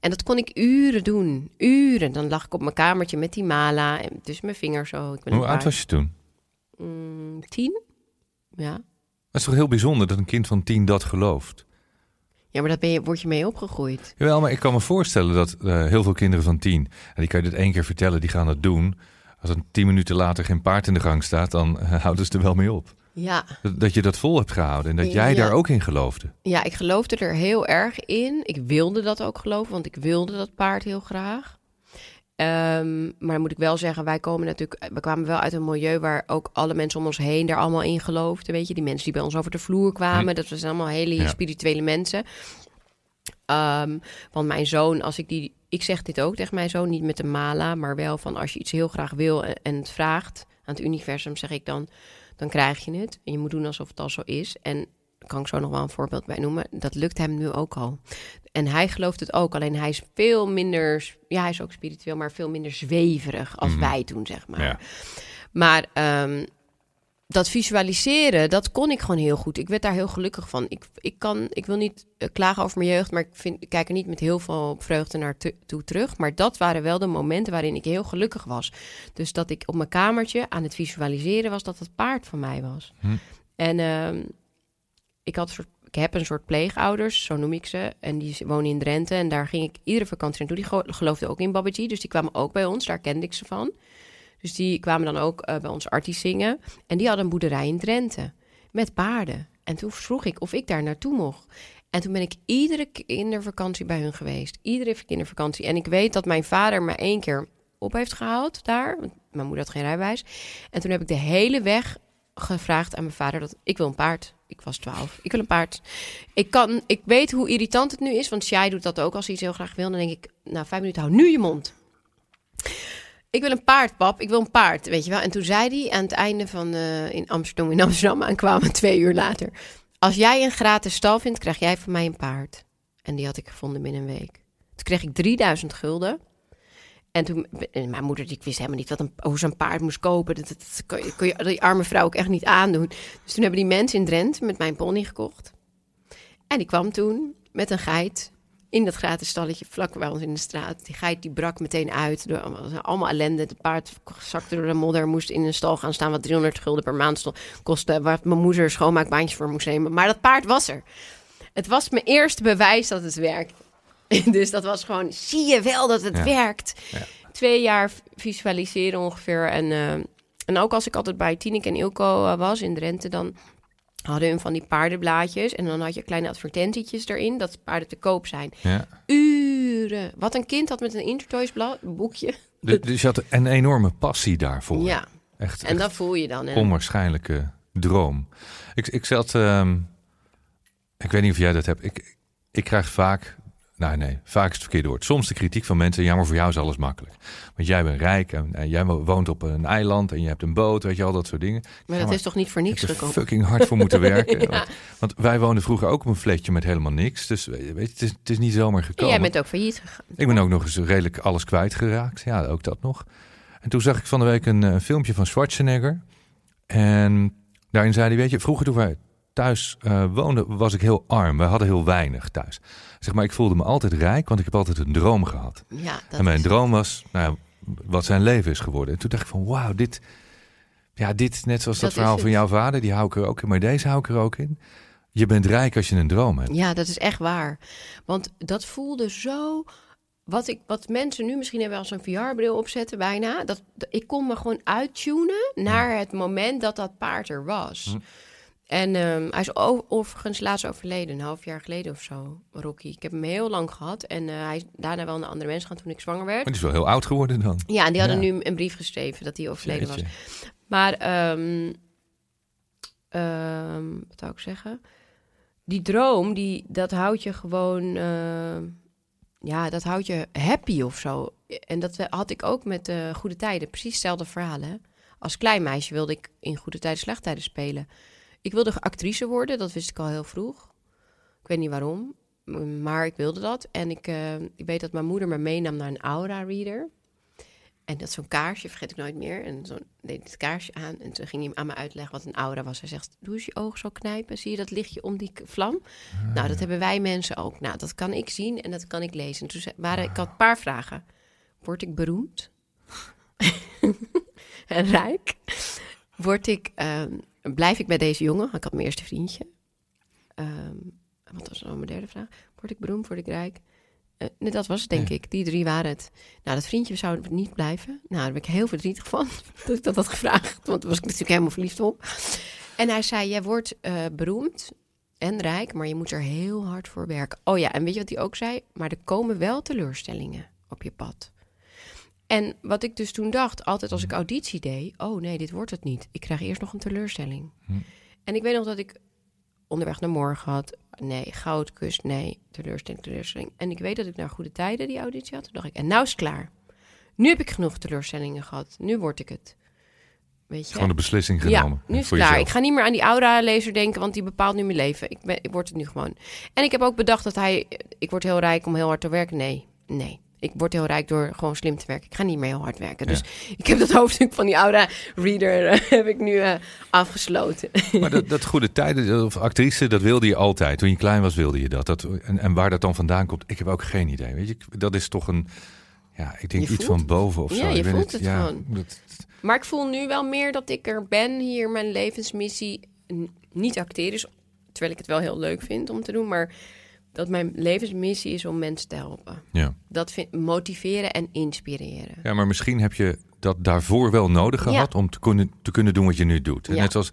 En dat kon ik uren doen. Uren. Dan lag ik op mijn kamertje met die mala. En tussen mijn vingers zo. Ik ben Hoe oud was je toen? Mm, tien? Ja. Het is toch heel bijzonder dat een kind van tien dat gelooft? Ja, maar daar word je mee opgegroeid. Jawel, maar ik kan me voorstellen dat eh, heel veel kinderen van tien, en die kan je dit één keer vertellen, die gaan dat doen. Als er tien minuten later geen paard in de gang staat, dan eh, houden ze er wel mee op. Ja. Dat, je dat vol hebt gehouden en dat jij Ja. daar ook in geloofde. ja, ik geloofde er heel erg in. Ik wilde dat ook geloven, want ik wilde dat paard heel graag. Ehm, maar dan moet ik wel zeggen, wij komen natuurlijk, we kwamen wel uit een milieu waar ook alle mensen om ons heen daar allemaal in geloofden. Weet je, die mensen die bij ons over de vloer kwamen, dat zijn allemaal hele Ja. spirituele mensen. Ehm, want mijn zoon, als ik die, ik zeg dit ook tegen mijn zoon, niet met de mala, maar wel van als je iets heel graag wil en, het vraagt aan het universum, zeg ik dan, dan krijg je het. En je moet doen alsof het al zo is. En daar kan ik zo nog wel een voorbeeld bij noemen. Dat lukt hem nu ook al. En hij gelooft het ook, alleen hij is veel minder, ja, hij is ook spiritueel, maar veel minder zweverig als Mhm. wij toen, zeg maar. Ja. Maar ehm, dat visualiseren, dat kon ik gewoon heel goed. Ik werd daar heel gelukkig van. Ik, ik, kan, ik wil niet eh, klagen over mijn jeugd, maar ik, vind, ik kijk er niet met heel veel vreugde naar te- toe terug. Maar dat waren wel de momenten waarin ik heel gelukkig was. Dus dat ik op mijn kamertje aan het visualiseren was dat het paard van mij was. Hm. En ehm, ik, had soort, ik heb een soort pleegouders, zo noem ik ze. En die wonen in Drenthe. En daar ging ik iedere vakantie naartoe. Die gelo- geloofden ook in Babaji. Dus die kwamen ook bij ons. Daar kende ik ze van. Dus die kwamen dan ook eh, bij ons artie zingen. En die hadden een boerderij in Drenthe. Met paarden. En toen vroeg ik of ik daar naartoe mocht. En toen ben ik iedere kindervakantie bij hun geweest. Iedere kindervakantie. En ik weet dat mijn vader me één keer op heeft gehaald daar. Want mijn moeder had geen rijbewijs. En toen heb ik de hele weg gevraagd aan mijn vader dat ik wil een paard. Ik was 12. Ik wil een paard. Ik, kan, ik weet hoe irritant het nu is, want jij doet dat ook als hij iets heel graag wil. Dan denk ik, nou, vijf minuten, hou nu je mond. Ik wil een paard, pap. Ik wil een paard, weet je wel. En toen zei hij aan het einde van eh, in Amsterdam, in Amsterdam aankwamen, twee uur later. Als jij een gratis stal vindt, krijg jij van mij een paard. En die had ik gevonden binnen een week. Toen kreeg ik 3000 gulden. En toen, en mijn moeder, die wist helemaal niet wat een, hoe ze een paard moest kopen. Dat, dat, je, je die arme vrouw ook echt niet aandoen. Dus toen hebben die mensen in Drenthe met mijn pony gekocht. En die kwam toen met een geit in dat gratis stalletje vlak bij ons in de straat. Die geit die brak meteen uit. Door allemaal, allemaal ellende. Het paard zakte door de modder. Moest in een stal gaan staan wat 300 gulden per maand stond, kostte. Waar mijn moeder schoonmaakbaantjes voor moest nemen. Maar dat paard was er. Het was mijn eerste bewijs dat het werkt. dus dat was gewoon, zie je wel dat het Ja. werkt. Ja. Twee jaar visualiseren ongeveer. En, eh, en ook als ik altijd bij Tineke en Ilko eh, was in Drenthe, dan hadden hun van die paardenblaadjes. En dan had je kleine advertentietjes erin dat paarden te koop zijn. Ja. Uren. Wat een kind had met een Intertoys boekje. De- Dus je had een enorme passie daarvoor. Ja, Echt, en echt dat voel je dan. En, onwaarschijnlijke droom. Ik, ik zat, ehm, ik weet niet of jij dat hebt. Ik, ik krijg vaak, nou nee, vaak is het verkeerde woord. Soms de kritiek van mensen, ja maar voor jou is alles makkelijk. Want jij bent rijk en, en jij woont op een eiland en je hebt een boot, weet je al dat soort dingen. maar Ja, dat maar is toch niet voor niks gekomen? fucking hard voor moeten werken. Ja. want, want wij woonden vroeger ook op een flatje met helemaal niks. Dus weet je, het is, het is niet zomaar En gekomen. jij bent ook failliet gegaan. Ik ben ook nog eens redelijk alles kwijtgeraakt. Ja, ook dat nog. En toen zag ik van de week een, eh, filmpje van Schwarzenegger. En daarin zei hij, weet je, vroeger toen wij thuis eh, woonden, was ik heel arm. We hadden heel weinig thuis. Zeg maar, ik voelde me altijd rijk, want ik heb altijd een droom gehad. Ja, dat en mijn droom was, nou, wat zijn leven is geworden. En toen dacht ik van, wauw, dit... Ja, dit, net zoals dat, verhaal van jouw vader, die hou ik er ook in. Maar deze hou ik er ook in. Je bent rijk als je een droom hebt. Ja, dat is echt waar. Want dat voelde zo. Wat, ik, wat mensen nu misschien hebben als een VR-bril opzetten, bijna. Dat, dat- ik kon me gewoon uittunen naar het moment dat dat paard er was. Hm. En ehm, hij is overigens laatst overleden, een half jaar geleden of zo, Rocky. Ik heb hem heel lang gehad. En eh, hij is daarna wel naar andere mensen gaan toen ik zwanger werd. Maar die is wel heel oud geworden dan. Ja, en die hadden Ja. nu een brief geschreven dat hij overleden was. Maar, ehm, ehm, wat zou ik zeggen? Die droom, die, dat houdt je gewoon, ehm, ja, dat houdt je happy of zo. En dat had ik ook met eh Goede Tijden, precies hetzelfde verhaal. Hè? Als klein meisje wilde ik in Goede Tijden, Slechte Tijden spelen. Ik wilde actrice worden, dat wist ik al heel vroeg. Ik weet niet waarom, maar ik wilde dat. En ik, eh, ik weet dat mijn moeder me meenam naar een aura-reader. En dat zo'n kaarsje, vergeet ik nooit meer. En zo deed het kaarsje aan. En toen ging hij aan me uitleggen wat een aura was. Hij zegt, doe eens je ogen zo knijpen. Zie je dat lichtje om die vlam? Nou, dat hebben wij mensen ook. Nou, dat kan ik zien en dat kan ik lezen. En toen waren, ik had een paar vragen. Word ik beroemd? en rijk? Word ik, ehm, blijf ik bij deze jongen? Ik had mijn eerste vriendje. Ehm, wat was nou mijn derde vraag? Word ik beroemd? Word ik rijk? Eh, nee, dat was het, denk Ja. ik. Die drie waren het. Nou, dat vriendje zou niet blijven. Nou, daar ben ik heel verdrietig van dat ik dat had gevraagd. Want daar was ik natuurlijk helemaal verliefd op. En hij zei, jij wordt eh, beroemd en rijk, maar je moet er heel hard voor werken. Oh ja, en weet je wat hij ook zei? Maar er komen wel teleurstellingen op je pad. En wat ik dus toen dacht, altijd als ik auditie deed... oh nee, dit wordt het niet. Ik krijg eerst nog een teleurstelling. Hm. En ik weet nog dat ik onderweg naar morgen had... nee, goudkust, nee, teleurstelling, teleurstelling. En ik weet dat ik naar goede tijden die auditie had. Toen dacht ik, en nou is het klaar. Nu heb ik genoeg teleurstellingen gehad. Nu word ik het. Weet je? Gewoon de beslissing genomen. Ja, nu is het klaar. jezelf. Ik ga niet meer aan die aura-lezer denken, want die bepaalt nu mijn leven. Ik, ben, ik word het nu gewoon. En ik heb ook bedacht dat hij... Ik word heel rijk om heel hard te werken. Nee, nee. Ik word heel rijk door gewoon slim te werken. Ik ga niet meer heel hard werken. Ja. Dus ik heb dat hoofdstuk van die aura-reader eh, heb ik nu eh, afgesloten. Maar dat, dat goede tijden, of actrice, dat wilde je altijd. Toen je klein was, wilde je dat. dat en, en waar dat dan vandaan komt, ik heb ook geen idee. Weet je, dat is toch een, ja, ik denk Je iets van boven of Ja, zo. je Ik voelt het ja, gewoon. dat- Maar ik voel nu wel meer dat ik er ben hier. Mijn levensmissie niet acteren is, terwijl ik het wel heel leuk vind om te doen, maar dat mijn levensmissie is om mensen te helpen. ja. Dat vind, motiveren en inspireren. ja, maar misschien heb je dat daarvoor wel nodig Ja. gehad om te kunnen, te kunnen doen wat je nu doet. Ja. Net zoals,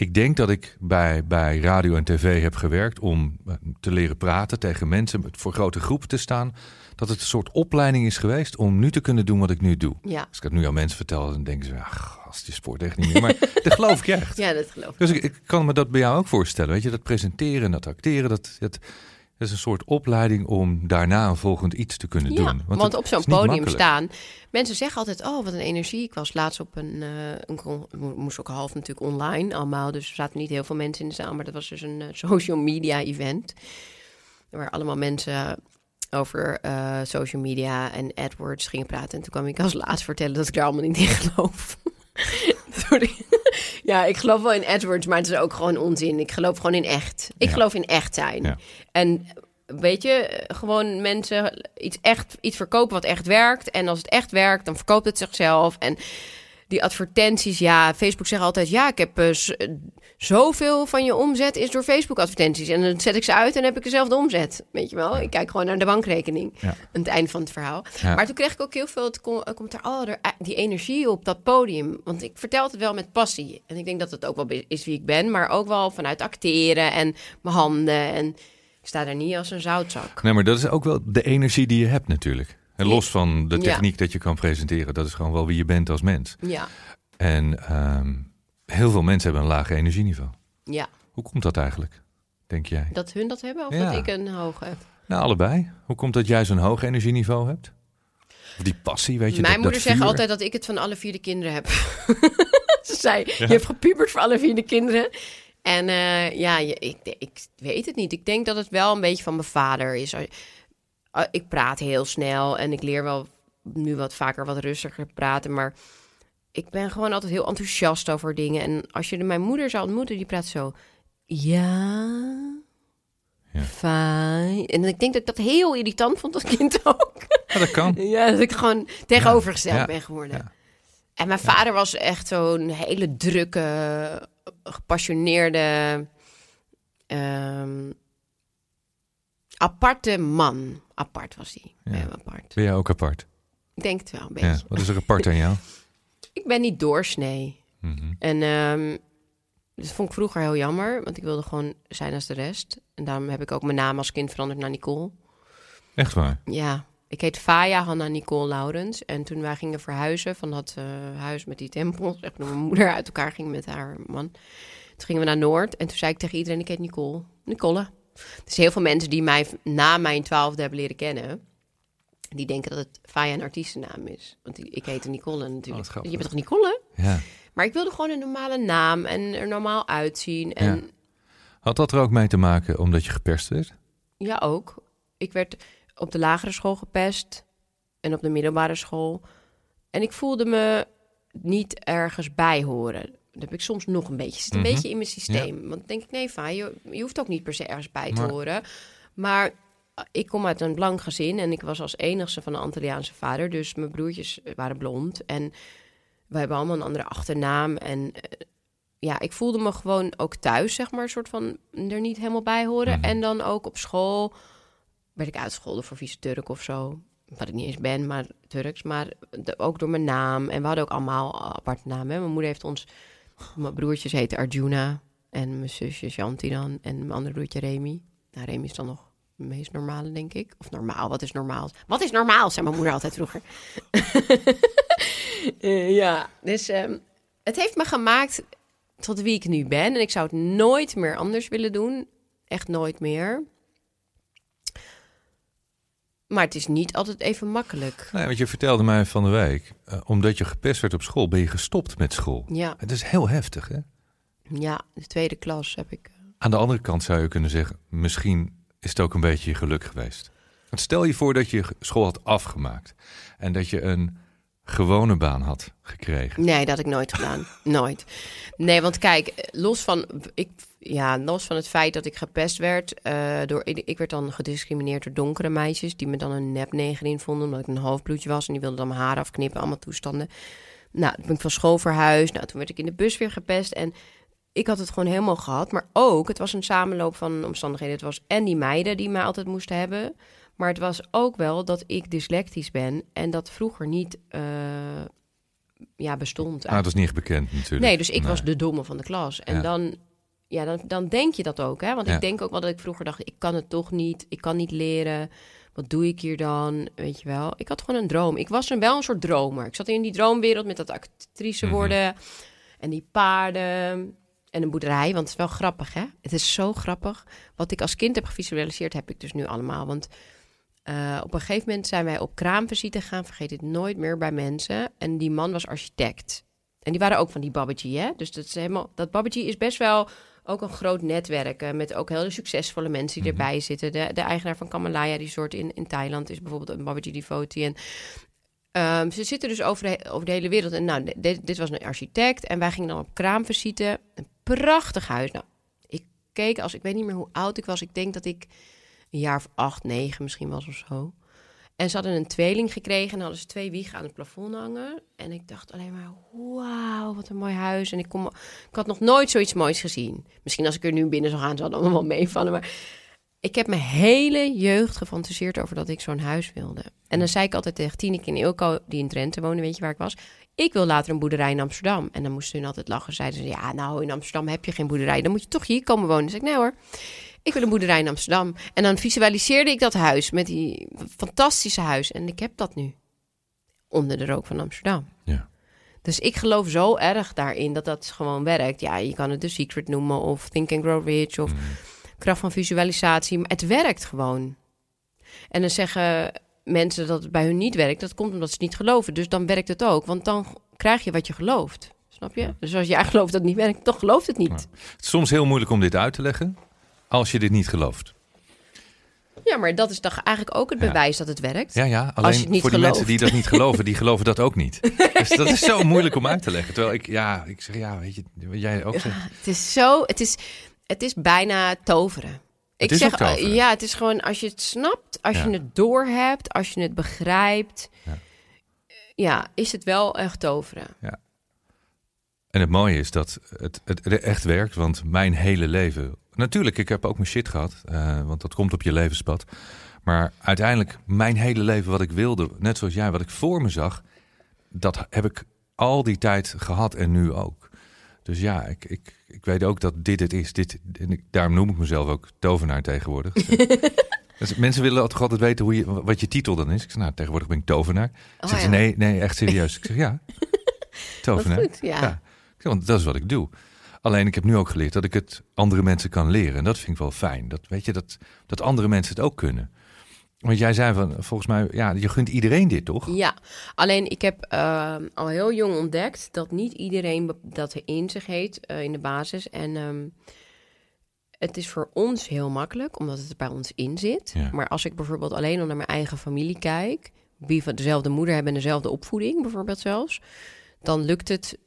ik denk dat ik bij, bij radio en tv heb gewerkt om eh, te leren praten tegen mensen, voor grote groepen te staan. Dat het een soort opleiding is geweest om nu te kunnen doen wat ik nu doe. Ja, Als ik het nu aan mensen vertel, dan denken ze, ach, gast, die sport echt niet meer. Maar dat geloof ik echt. ja dat geloof ik. Dus ik, ik kan me dat bij jou ook voorstellen. Weet je, dat presenteren en dat acteren, dat, dat, dat is een soort opleiding om daarna een volgend iets te kunnen Ja, doen. want, het op zo'n podium makkelijk. staan. Mensen zeggen altijd: Oh, wat een energie. Ik was laatst op een. eh een moest ook half natuurlijk online allemaal. Dus er zaten niet heel veel mensen in de zaal. Maar dat was dus een eh, social media event. Waar allemaal mensen over eh, social media en AdWords gingen praten. En toen kwam ik als laatst vertellen dat ik er allemaal niet in geloof. Sorry. ja, ik geloof wel in AdWords, maar het is ook gewoon onzin. Ik geloof gewoon in echt. Ik Ja. geloof in echt zijn. Ja. En weet je, gewoon mensen iets echt iets verkopen wat echt werkt. En als het echt werkt, dan verkoopt het zichzelf. En die advertenties, ja, Facebook zegt altijd: ja, ik heb eh, zoveel van je omzet is door Facebook-advertenties. En dan zet ik ze uit en heb ik dezelfde omzet. Weet je wel? Ik kijk gewoon naar de bankrekening Ja. aan het eind van het verhaal. Ja. Maar toen kreeg ik ook heel veel het oh, er, eh, die energie op dat podium. Want ik vertel het wel met passie. En ik denk dat het ook wel is wie ik ben, maar ook wel vanuit acteren en mijn handen. En ik sta daar niet als een zoutzak. Nee, maar dat is ook wel de energie die je hebt natuurlijk. En los van de techniek dat je kan presenteren, dat is gewoon wel wie je bent als mens. Ja, En ehm, heel veel mensen hebben een laag energieniveau. ja. Hoe komt dat eigenlijk, denk jij? Dat hun dat hebben of Ja. dat ik een hoge heb? Nou, allebei. Hoe komt dat jij zo'n hoog energieniveau hebt? Of die passie, weet je? Mijn dat, moeder dat zegt altijd dat ik het van alle vier de kinderen heb. Ze zei, je hebt gepubert voor alle vier de kinderen. En eh, ja, je, ik, ik weet het niet. Ik denk dat het wel een beetje van mijn vader is. Uh, Ik praat heel snel en ik leer wel nu wat vaker wat rustiger praten. Maar ik ben gewoon altijd heel enthousiast over dingen. En als je mijn moeder zou ontmoeten, die praat zo... Ja, Ja. fijn. En ik denk dat ik dat heel irritant vond als kind ook. Ja, dat kan. Ja, dat ik gewoon tegenovergesteld Ja, ben geworden. En mijn vader was echt zo'n hele drukke, gepassioneerde, ehm, aparte man. Apart was hij. Ja. Apart. Ben jij ook apart? Ik denk het wel een beetje. Ja. Wat is er apart aan jou? Ik ben niet doorsnee. Mhm. En ehm, dat vond ik vroeger heel jammer, want ik wilde gewoon zijn als de rest. En daarom heb ik ook mijn naam als kind veranderd naar Nicole. Echt waar? Ja, ik heet Faya Hanna Nicole Laurens. En toen wij gingen verhuizen van dat eh, huis met die tempels, echt mijn moeder uit elkaar ging met haar man. Toen gingen we naar Noord en toen zei ik tegen iedereen, ik heet Nicole. Nicole. Dus heel veel mensen die mij na mijn twaalfde hebben leren kennen, die denken dat het Faya een artiestennaam is. Want ik heette Nicole Oh, natuurlijk. grappig. je bent toch Nicole? Ja. Maar ik wilde gewoon een normale naam en er normaal uitzien. En Ja. Had dat er ook mee te maken omdat je geperst werd? Ja, ook. Ik werd op de lagere school gepest en op de middelbare school. En ik voelde me niet ergens bij horen. Dat heb ik soms nog een beetje. Het zit een Mhm. beetje in mijn systeem. Want denk ik, nee, Fa, je, je hoeft ook niet per se ergens bij te Maar- horen. Maar ik kom uit een blank gezin en ik was als enigste van een Antilliaanse vader. Dus mijn broertjes waren blond en we hebben allemaal een andere achternaam. En eh, ja, ik voelde me gewoon ook thuis, zeg maar, een soort van er niet helemaal bij horen. Mhm. En dan ook op school werd ik uitgescholden voor vieze Turk of zo. Wat ik niet eens ben, maar Turks. Maar de- ook door mijn naam. En we hadden ook allemaal aparte namen. hè. Mijn moeder heeft ons Mijn broertjes heten Arjuna en mijn zusje Shanti dan en mijn andere broertje Remy. Nou, Remy is dan nog meest normale, denk ik. Of normaal, wat is normaal? Wat is normaal, zei mijn moeder altijd vroeger. Eh, ja, dus ehm, het heeft me gemaakt tot wie ik nu ben. En ik zou het nooit meer anders willen doen. Echt nooit meer. Maar het is niet altijd even makkelijk. Nee, want je vertelde mij van de week, eh, omdat je gepest werd op school, ben je gestopt met school. Ja, Het is heel heftig, hè? ja de tweede klas heb ik. eh, Aan de andere kant zou je kunnen zeggen, misschien is het ook een beetje je geluk geweest. Want stel je voor dat je school had afgemaakt en dat je een gewone baan had gekregen. Nee, dat had ik nooit gedaan. nooit. Nee, want kijk, los van, ik, ja, los van het feit dat ik gepest werd, eh, door, ik, ik werd dan gediscrimineerd door donkere meisjes die me dan een nepnegerin vonden omdat ik een halfbloedje was en die wilden dan mijn haar afknippen, allemaal toestanden. Nou, toen ben ik van school verhuisd. Nou, toen werd ik in de bus weer gepest en ik had het gewoon helemaal gehad. Maar ook, het was een samenloop van omstandigheden. Het was en die meiden die mij altijd moesten hebben. Maar het was ook wel dat ik dyslectisch ben en dat vroeger niet eh, ja, bestond. Ah, dat is niet bekend natuurlijk. Nee, dus ik was de domme van de klas. En Ja. dan, ja, dan, dan denk je dat ook, hè? Want Ja. ik denk ook wel dat ik vroeger dacht, ik kan het toch niet. Ik kan niet leren. Wat doe ik hier dan? Weet je wel. Ik had gewoon een droom. Ik was een, wel een soort dromer. Ik zat in die droomwereld met dat actrice Mhm. worden. En die paarden. En een boerderij. Want het is wel grappig, hè? Het is zo grappig. Wat ik als kind heb gevisualiseerd, heb ik dus nu allemaal. Want eh, op een gegeven moment zijn wij op kraamvisite gegaan. Vergeet het nooit meer bij mensen. En die man was architect. En die waren ook van die Babaji, hè? Dus dat, is helemaal, dat Babaji is best wel ook een groot netwerk. eh, met ook hele succesvolle mensen die Mhm. erbij zitten. De, de eigenaar van Kamalaya Resort in, in Thailand is bijvoorbeeld een Babaji devotee. En ehm, ze zitten dus over de, over de hele wereld. En nou, dit, dit was een architect. En wij gingen dan op kraamvisite. Prachtig huis. Nou, ik keek als ik weet niet meer hoe oud ik was. Ik denk dat ik een jaar of acht, negen misschien was of zo. En ze hadden een tweeling gekregen en hadden ze twee wiegen aan het plafond hangen. En ik dacht alleen maar, wauw, wat een mooi huis. En ik, kom, ik had nog nooit zoiets moois gezien. Misschien als ik er nu binnen zou gaan, zou het allemaal wel meevallen. Maar ik heb mijn hele jeugd gefantaseerd over dat ik zo'n huis wilde. En dan zei ik altijd tegen Tineke en Ilko, die in Drenthe wonen, weet je waar ik was? Ik wil later een boerderij in Amsterdam. En dan moesten hun altijd lachen. Zeiden ze, ja, nou, in Amsterdam heb je geen boerderij. Dan moet je toch hier komen wonen. Zei ik, nee hoor, ik wil een boerderij in Amsterdam. En dan visualiseerde ik dat huis met die fantastische huis. En ik heb dat nu. Onder de rook van Amsterdam. Ja. Dus ik geloof zo erg daarin dat dat gewoon werkt. Ja, je kan het The Secret noemen of Think and Grow Rich of Mhm. kracht van visualisatie. Maar het werkt gewoon. En dan zeggen mensen dat het bij hun niet werkt. Dat komt omdat ze het niet geloven. Dus dan werkt het ook. Want dan krijg je wat je gelooft. Snap je? Dus als jij gelooft dat het niet werkt, toch gelooft het niet. Ja. Het is soms heel moeilijk om dit uit te leggen als je dit niet gelooft. Ja, maar dat is toch eigenlijk ook het Ja. bewijs dat het werkt. Ja, ja. je Alleen het niet voor die gelooft. mensen die dat niet geloven, die geloven dat ook niet. Dus dat is zo moeilijk om uit te leggen. Terwijl ik, ja, ik zeg, ja, weet je, wat jij ook zegt. Het is zo, het is, het is bijna toveren. Ik is zeg, toveren. ja, het is gewoon als je het snapt, als Ja. je het doorhebt, als je het begrijpt, Ja. ja, is het wel echt toveren. En het mooie is dat het, het echt werkt, want mijn hele leven... Natuurlijk, ik heb ook mijn shit gehad, eh, want dat komt op je levenspad. Maar uiteindelijk, mijn hele leven wat ik wilde, net zoals jij, wat ik voor me zag... dat heb ik al die tijd gehad en nu ook. Dus ja, ik, ik, ik weet ook dat dit het is. Dit, en ik, daarom noem ik mezelf ook tovenaar tegenwoordig. Dus mensen willen toch altijd weten hoe je, wat je titel dan is. Ik zeg, nou, tegenwoordig ben ik tovenaar. Oh, Zeggen ze, ja. nee, nee, echt serieus. Ik zeg, ja, tovenaar. goed, ja. Ja. Ik zeg, Want dat is wat ik doe. Alleen ik heb nu ook geleerd dat ik het andere mensen kan leren. En dat vind ik wel fijn. Dat, weet je, dat, dat andere mensen het ook kunnen. Want jij zei van, volgens mij, ja, je gunt iedereen dit toch? Ja, alleen ik heb ehm, al heel jong ontdekt dat niet iedereen dat er in zich heet eh, in de basis. En ehm, het is voor ons heel makkelijk, omdat het er bij ons in zit. Ja. Maar als ik bijvoorbeeld alleen al naar mijn eigen familie kijk, wie van dezelfde moeder hebben en dezelfde opvoeding, bijvoorbeeld zelfs, dan lukt het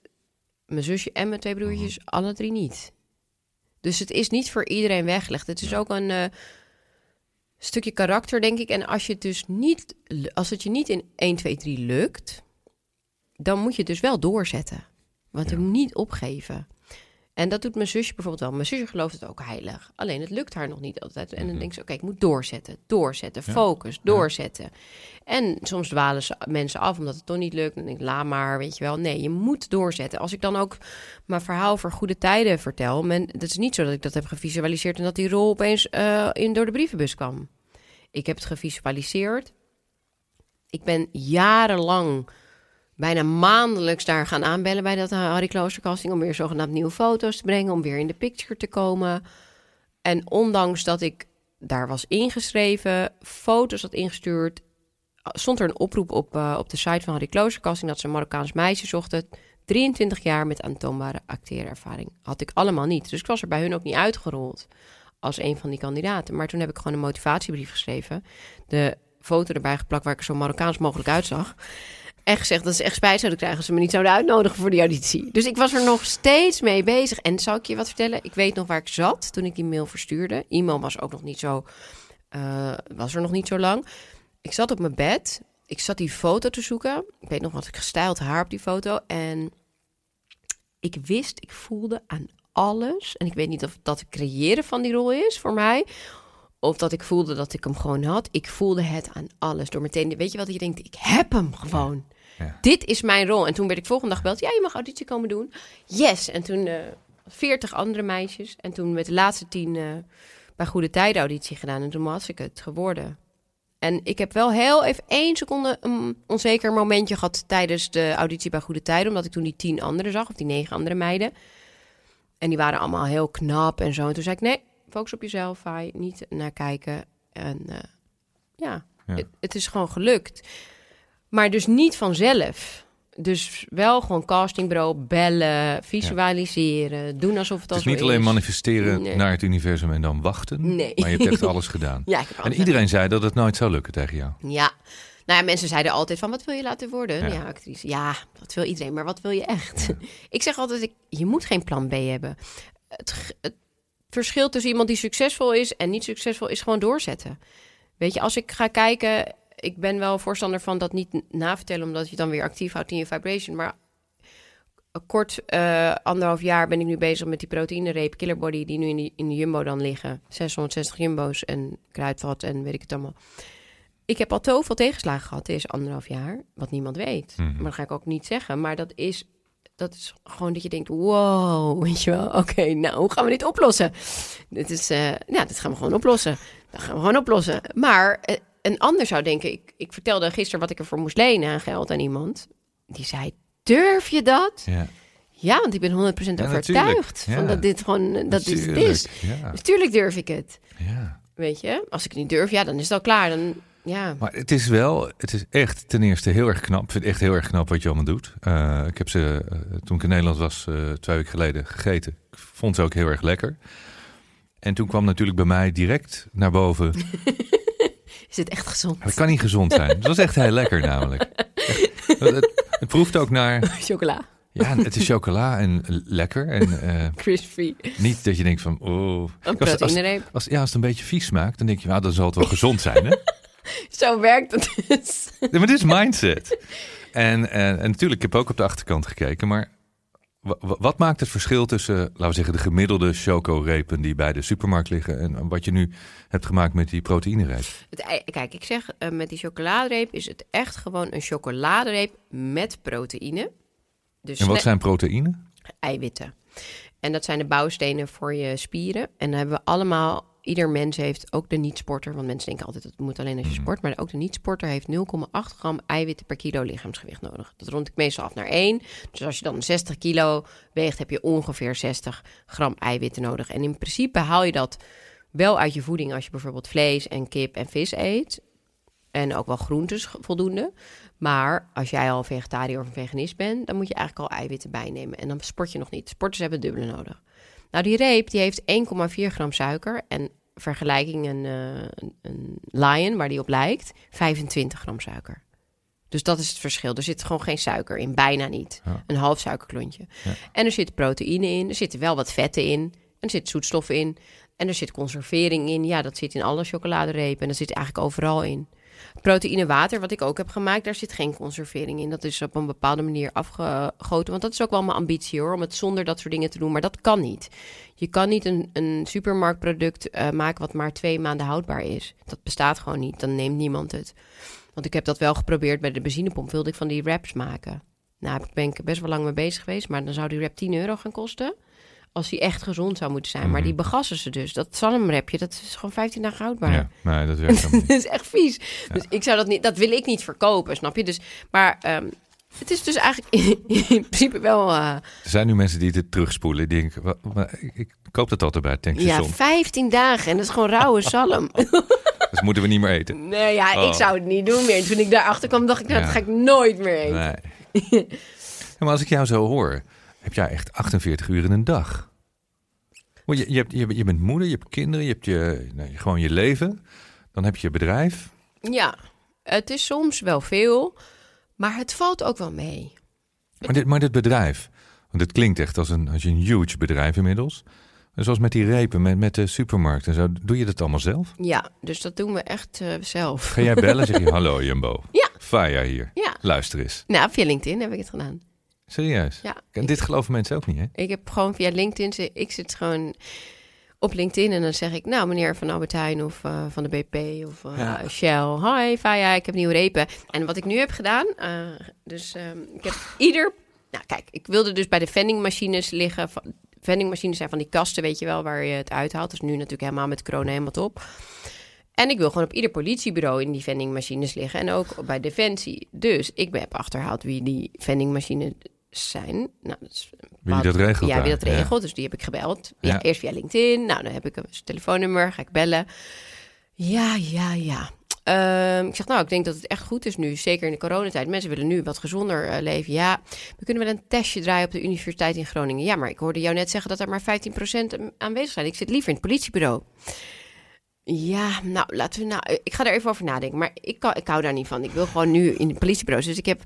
mijn zusje en mijn twee broertjes alle drie niet. Dus het is niet voor iedereen weggelegd. Het is Ja. ook een eh, stukje karakter, denk ik. En als je het dus niet, als het je niet in 1, 2, 3 lukt, dan moet je het dus wel doorzetten. Want je Ja. moet niet opgeven. En dat doet mijn zusje bijvoorbeeld wel. Mijn zusje gelooft het ook heilig. Alleen het lukt haar nog niet altijd. En dan Mhm. denkt ze, oké, ik moet doorzetten, doorzetten, Ja. focus, doorzetten. En soms dwalen ze mensen af omdat het toch niet lukt. Dan denk ik, laat maar, weet je wel. Nee, je moet doorzetten. Als ik dan ook mijn verhaal voor goede tijden vertel... Men, het is niet zo dat ik dat heb gevisualiseerd... en dat die rol opeens eh, in, door de brievenbus kwam. Ik heb het gevisualiseerd. Ik ben jarenlang bijna maandelijks daar gaan aanbellen bij dat eh, Harry Kloosterkasting... om weer zogenaamd nieuwe foto's te brengen, om weer in de picture te komen. En ondanks dat ik daar was ingeschreven, foto's had ingestuurd... stond er een oproep op, eh, op de site van Harry Kloosterkasting... dat ze een Marokkaans meisje zochten... 23 jaar met aantoonbare acteerervaring. Had ik allemaal niet. Dus ik was er bij hun ook niet uitgerold als een van die kandidaten. Maar toen heb ik gewoon een motivatiebrief geschreven. De foto erbij geplakt waar ik zo Marokkaans mogelijk uitzag. En gezegd dat ze echt spijt zouden krijgen als ze me niet zouden uitnodigen voor die auditie. Dus ik was er nog steeds mee bezig. En zal ik je wat vertellen? Ik weet nog waar ik zat toen ik die mail verstuurde. E-mail was ook nog niet zo, eh, was er nog niet zo lang. Ik zat op mijn bed. Ik zat die foto te zoeken. Ik weet nog wat ik gestyled haar op die foto. En ik wist, ik voelde aan alles. En ik weet niet of dat het creëren van die rol is voor mij. Of dat ik voelde dat ik hem gewoon had. Ik voelde het aan alles. Door meteen, weet je wat je denkt? Ik heb hem gewoon. Ja. Dit is mijn rol. En toen werd ik volgende dag gebeld. Ja, je mag auditie komen doen. Yes. En toen eh veertig andere meisjes. En toen met de laatste tien eh, bij Goede Tijden auditie gedaan. En toen was ik het geworden. En ik heb wel heel even één seconde een onzeker momentje gehad tijdens de auditie bij Goede Tijden. Omdat ik toen die tien anderen zag, of die negen andere meiden. En die waren allemaal heel knap en zo. En toen zei ik, nee, focus op jezelf, Fai. Niet naar kijken. En eh, ja, Ja. Het, het is gewoon gelukt. Maar dus niet vanzelf. Dus wel gewoon castingbureau, bellen, visualiseren, doen alsof het Het al is niet alleen manifesteren Nee. naar het universum en dan wachten. Nee. Maar je hebt echt alles gedaan. Ja, ik heb En iedereen zei dat het nooit zou lukken tegen jou. Ja. Nou ja, mensen zeiden altijd van, wat wil je laten worden? Ja. Ja, actrice. Ja, dat wil iedereen, maar wat wil je echt? ik zeg altijd, ik, je moet geen plan B hebben. Het, het verschil tussen iemand die succesvol is en niet succesvol is gewoon doorzetten. Weet je, als ik ga kijken, ik ben wel voorstander van dat niet navertellen, omdat je dan weer actief houdt in je vibration. Maar kort eh, anderhalf jaar ben ik nu bezig met die proteïnereep Killerbody, die nu in, die, in de Jumbo dan liggen. 660 Jumbo's en kruidvat en weet ik het allemaal. Ik heb al zoveel tegenslagen gehad deze anderhalf jaar, wat niemand weet. Mhm. Maar dat ga ik ook niet zeggen. Maar dat is, dat is gewoon dat je denkt, wow, weet je wel. Oké, nou, hoe gaan we dit oplossen? Dit is, eh, ja, dit gaan we gewoon oplossen. Dat gaan we gewoon oplossen. Maar eh, een ander zou denken, ik, ik vertelde gisteren wat ik ervoor moest lenen aan geld aan iemand. Die zei, durf je dat? Ja, Ja, want ik ben 100% Ja, overtuigd natuurlijk. van dat dit gewoon, eh, dat dit het natuurlijk. is. Ja, Dus tuurlijk durf ik het. ja. Weet je, als ik het niet durf, ja, dan is het al klaar. Dan, ja. Maar het is wel, het is echt ten eerste heel erg knap. Ik vind het echt heel erg knap wat je allemaal doet. Eh, ik heb ze, eh, toen ik in Nederland was, eh, twee weken geleden gegeten. Ik vond ze ook heel erg lekker. En toen kwam natuurlijk bij mij direct naar boven. Is het echt gezond? Dat kan niet gezond zijn. Het was echt heel lekker namelijk. Echt, het, het proeft ook naar, Chocola, ja, het is chocola en lekker. En crispy, niet dat je denkt van, oh. een Als, als, ja, als het een beetje vies smaakt, dan denk je, nou, dan zal het wel gezond zijn, hè? Zo werkt het dus. Maar dit is mindset. En, en, en natuurlijk, ik heb ook op de achterkant gekeken, maar wa- wa- wat maakt het verschil tussen, laten we zeggen, de gemiddelde choco-repen die bij de supermarkt liggen en wat je nu hebt gemaakt met die proteïnereep? Kijk, ik zeg eh, met die chocoladereep is het echt gewoon een chocoladereep met proteïne. Dus En wat zijn proteïne? eiwitten. En dat zijn de bouwstenen voor je spieren. En dan hebben we allemaal, ieder mens heeft, ook de niet-sporter, want mensen denken altijd dat het moet alleen als je Mhm. sport, maar ook de niet-sporter heeft 0,8 gram eiwitten per kilo lichaamsgewicht nodig. Dat rond ik meestal af naar 1. Dus als je dan 60 kilo weegt, heb je ongeveer 60 gram eiwitten nodig. En in principe haal je dat wel uit je voeding als je bijvoorbeeld vlees en kip en vis eet. En ook wel groentes voldoende. Maar als jij al vegetariër of veganist bent, dan moet je eigenlijk al eiwitten bijnemen. En dan sport je nog niet. Sporters hebben dubbele nodig. Nou, die reep die heeft 1,4 gram suiker. En vergelijking een, eh, een, een lion, waar die op lijkt, 25 gram suiker. Dus dat is het verschil. Er zit gewoon geen suiker in, bijna niet. Ja. Een half suikerklontje. Ja. En er zit proteïne in, er zitten wel wat vetten in. En er zit zoetstof in. En er zit conservering in. Ja, dat zit in alle chocoladerepen. En dat zit eigenlijk overal in. Proteïne water, wat ik ook heb gemaakt, daar zit geen conservering in. Dat is op een bepaalde manier afgegoten. Want dat is ook wel mijn ambitie hoor, om het zonder dat soort dingen te doen. Maar dat kan niet. Je kan niet een, een supermarktproduct uh, maken wat maar twee maanden houdbaar is. Dat bestaat gewoon niet. Dan neemt niemand het. Want ik heb dat wel geprobeerd bij de benzinepomp. Wilde ik van die wraps maken. Nou, daar ben ik best wel lang mee bezig geweest. Maar dan zou die wrap 10 euro gaan kosten. Als die echt gezond zou moeten zijn. Maar Mhm. die begassen ze dus. Dat zalmrapje, dat is gewoon 15 dagen houdbaar. Ja, nee, dat werkt helemaal dat niet. is echt vies. Dus ik zou dat niet, dat wil ik niet verkopen, snap je? Dus, maar ehm, het is dus eigenlijk in, principe wel. eh, Er zijn nu mensen die dit terugspoelen. Die denken, "Wa- wa- ik, koop dat altijd bij het ja, tankstation. 15 dagen en dat is gewoon rauwe zalm. Dus moeten we niet meer eten. nee, ja, ik Oh. zou het niet doen meer. Toen ik daarachter kwam, dacht ik, nou, Ja. dat ga ik nooit meer eten. Nee. Ja, maar als ik jou zo hoor, heb jij echt 48 uur in een dag. Want je, je, hebt, je, je bent moeder, je hebt kinderen, je hebt je, nee, gewoon je leven. Dan heb je je bedrijf. Ja, het is soms wel veel, maar het valt ook wel mee. Maar dit, maar dit bedrijf, want het klinkt echt als een, als een huge bedrijf inmiddels. Zoals met die repen, met, met de supermarkt en zo. Doe je dat allemaal zelf? Ja, dus dat doen we echt eh, zelf. Ga jij bellen zeg je, hallo Jumbo. Ja. Faya hier. Ja, Luister eens. nou, via LinkedIn heb ik het gedaan. Serieus? Ja. En dit geloven mensen ook niet, hè? Ik heb gewoon via LinkedIn, ik zit gewoon op LinkedIn en dan zeg ik, nou meneer van Albert Heijn of eh, van de BP of Ja. Shell, hi Faya, ik heb nieuwe repen. En wat ik nu heb gedaan, eh, dus ehm, ik heb ieder, nou kijk, ik wilde dus bij de vendingmachines liggen. Van, vendingmachines zijn van die kasten, weet je wel, waar je het uithaalt. Dus nu natuurlijk helemaal met corona helemaal top. En ik wil gewoon op ieder politiebureau in die vendingmachines liggen. En ook bij Defensie. Dus ik heb achterhaald wie die vendingmachines zijn. Nou, dat is Wie dat regelt ja, wie dat ja. regelt. Dus die heb ik gebeld. Ja, Ja. Eerst via LinkedIn. Nou, dan heb ik een telefoonnummer. Ga ik bellen. Ja, ja, ja. Ehm, ik zeg, nou, ik denk dat het echt goed is nu. Zeker in de coronatijd. Mensen willen nu wat gezonder eh, leven. Ja, we kunnen wel een testje draaien op de Universiteit in Groningen. Ja, maar ik hoorde jou net zeggen dat er maar 15% aanwezig zijn. Ik zit liever in het politiebureau. Ja, nou, laten we nou... Ik ga er even over nadenken. Maar ik, kan, ik hou daar niet van. Ik wil gewoon nu in de politiebureaus. Dus ik heb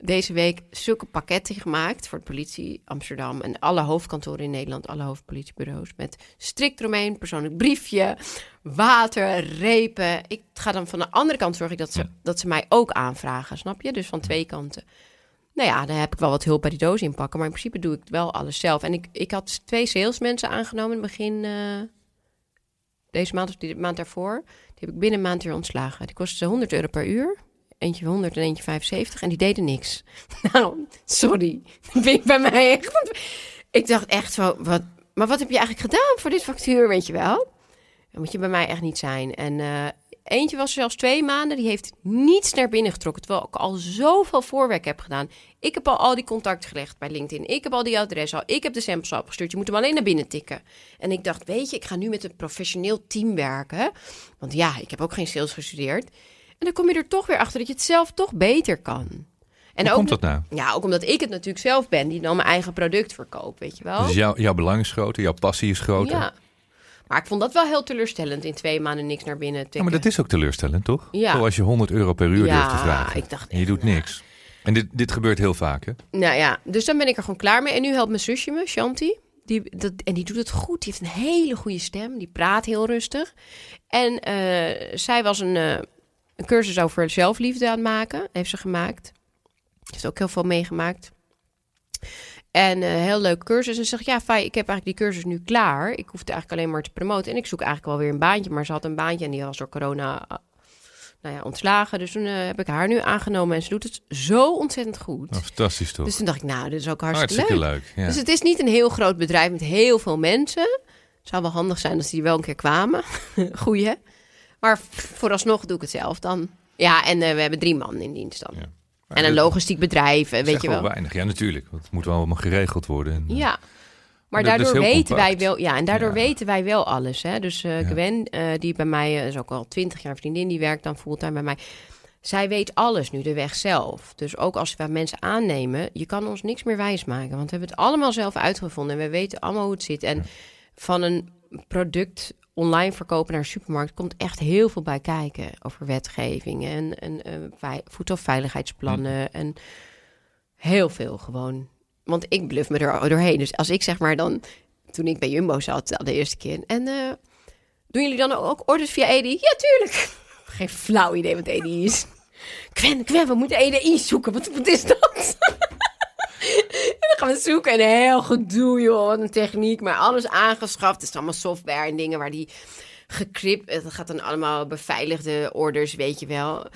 deze week zulke pakketten gemaakt voor de politie Amsterdam en alle hoofdkantoren in Nederland, alle hoofdpolitiebureaus met strikt eromheen, persoonlijk briefje, water, repen. Ik ga dan van de andere kant zorg ik dat ze, dat ze mij ook aanvragen, snap je? Dus van twee kanten. Nou ja, dan heb ik wel wat hulp bij die doos inpakken, maar in principe doe ik wel alles zelf. En ik, ik had twee salesmensen aangenomen in het begin eh, deze maand of die maand daarvoor. Die heb ik binnen een maand weer ontslagen. Die kostte 100 euro per uur. Eentje 100 en eentje 75. En die deden niks. Nou, sorry. Dat ik bij mij echt... Ik dacht echt zo... Wat, maar wat heb je eigenlijk gedaan voor dit factuur, weet je wel? Dat moet je bij mij echt niet zijn. En eh, eentje was zelfs twee maanden. Die heeft niets naar binnen getrokken. Terwijl ik al zoveel voorwerk heb gedaan. Ik heb al al die contacten gelegd bij LinkedIn. Ik heb al die adressen al. Ik heb de samples al opgestuurd. Je moet hem alleen naar binnen tikken. En ik dacht, weet je, ik ga nu met een professioneel team werken. Want ja, ik heb ook geen sales gestudeerd. En dan kom je er toch weer achter dat je het zelf toch beter kan. En Hoe ook, komt dat nou? Ja, ook omdat ik het natuurlijk zelf ben die dan mijn eigen product verkoopt, weet je wel. Dus jouw, jouw belang is groter, jouw passie is groter. Ja. Maar ik vond dat wel heel teleurstellend in twee maanden niks naar binnen tikken. Ja, maar dat is ook teleurstellend, toch? Ja. Zoals je 100 euro per uur Ja, durft te vragen. ik dacht en je doet niks. En dit, dit gebeurt heel vaak, hè? Nou ja, dus dan ben ik er gewoon klaar mee. En nu helpt mijn zusje me, Shanti. Die, dat, en die doet het goed. Die heeft een hele goede stem. Die praat heel rustig. En eh, zij was een, eh, een cursus over zelfliefde aan het maken. Heeft ze gemaakt. Heeft ook heel veel meegemaakt. En een heel leuk cursus. En ze zegt, ja, Fai, ik heb eigenlijk die cursus nu klaar. Ik hoef het eigenlijk alleen maar te promoten. En ik zoek eigenlijk wel weer een baantje. Maar ze had een baantje en die was door corona eh, nou ja, ontslagen. Dus toen eh, heb ik haar nu aangenomen. En ze doet het zo ontzettend goed. Nou, fantastisch toch? Dus toen dacht ik, nou, dit is ook hartstikke, Hartstikke leuk. leuk. ja. Dus het is niet een heel groot bedrijf met heel veel mensen. Zou wel handig zijn als die wel een keer kwamen. Goeie. Maar vooralsnog doe ik het zelf dan. Ja, en eh, we hebben drie man in dienst dan. Ja. En een logistiek bedrijf, eh, weet je wel. weinig. Ja, natuurlijk. Het moet wel allemaal geregeld worden. En, eh, Ja. Maar daardoor weten wij wel, ja, en daardoor Ja. weten wij wel alles. Hè? Dus. Gwen, die bij mij is ook al twintig jaar vriendin, die werkt dan fulltime bij mij. Zij weet alles nu, de weg zelf. Dus ook als we mensen aannemen, je kan ons niks meer wijsmaken. Want we hebben het allemaal zelf uitgevonden en we weten allemaal hoe het zit. En van een product online verkopen naar supermarkt komt echt heel veel bij kijken. Over wetgeving en, en eh, vei- voedselveiligheidsplannen en heel veel gewoon. Want ik bluf me er doorheen. Dus als ik zeg maar dan, toen ik bij Jumbo zat de eerste keer. En eh, doen jullie dan ook orders via Edi? Ja, tuurlijk. Geen flauw idee wat EDI is. Gwen, Gwen, we moeten EDI zoeken. Wat, wat is dat? gaan we zoeken en heel gedoe, joh. Wat een techniek, maar alles aangeschaft. Het is allemaal software en dingen waar die gekript... Het gaat dan allemaal beveiligde orders, weet je wel.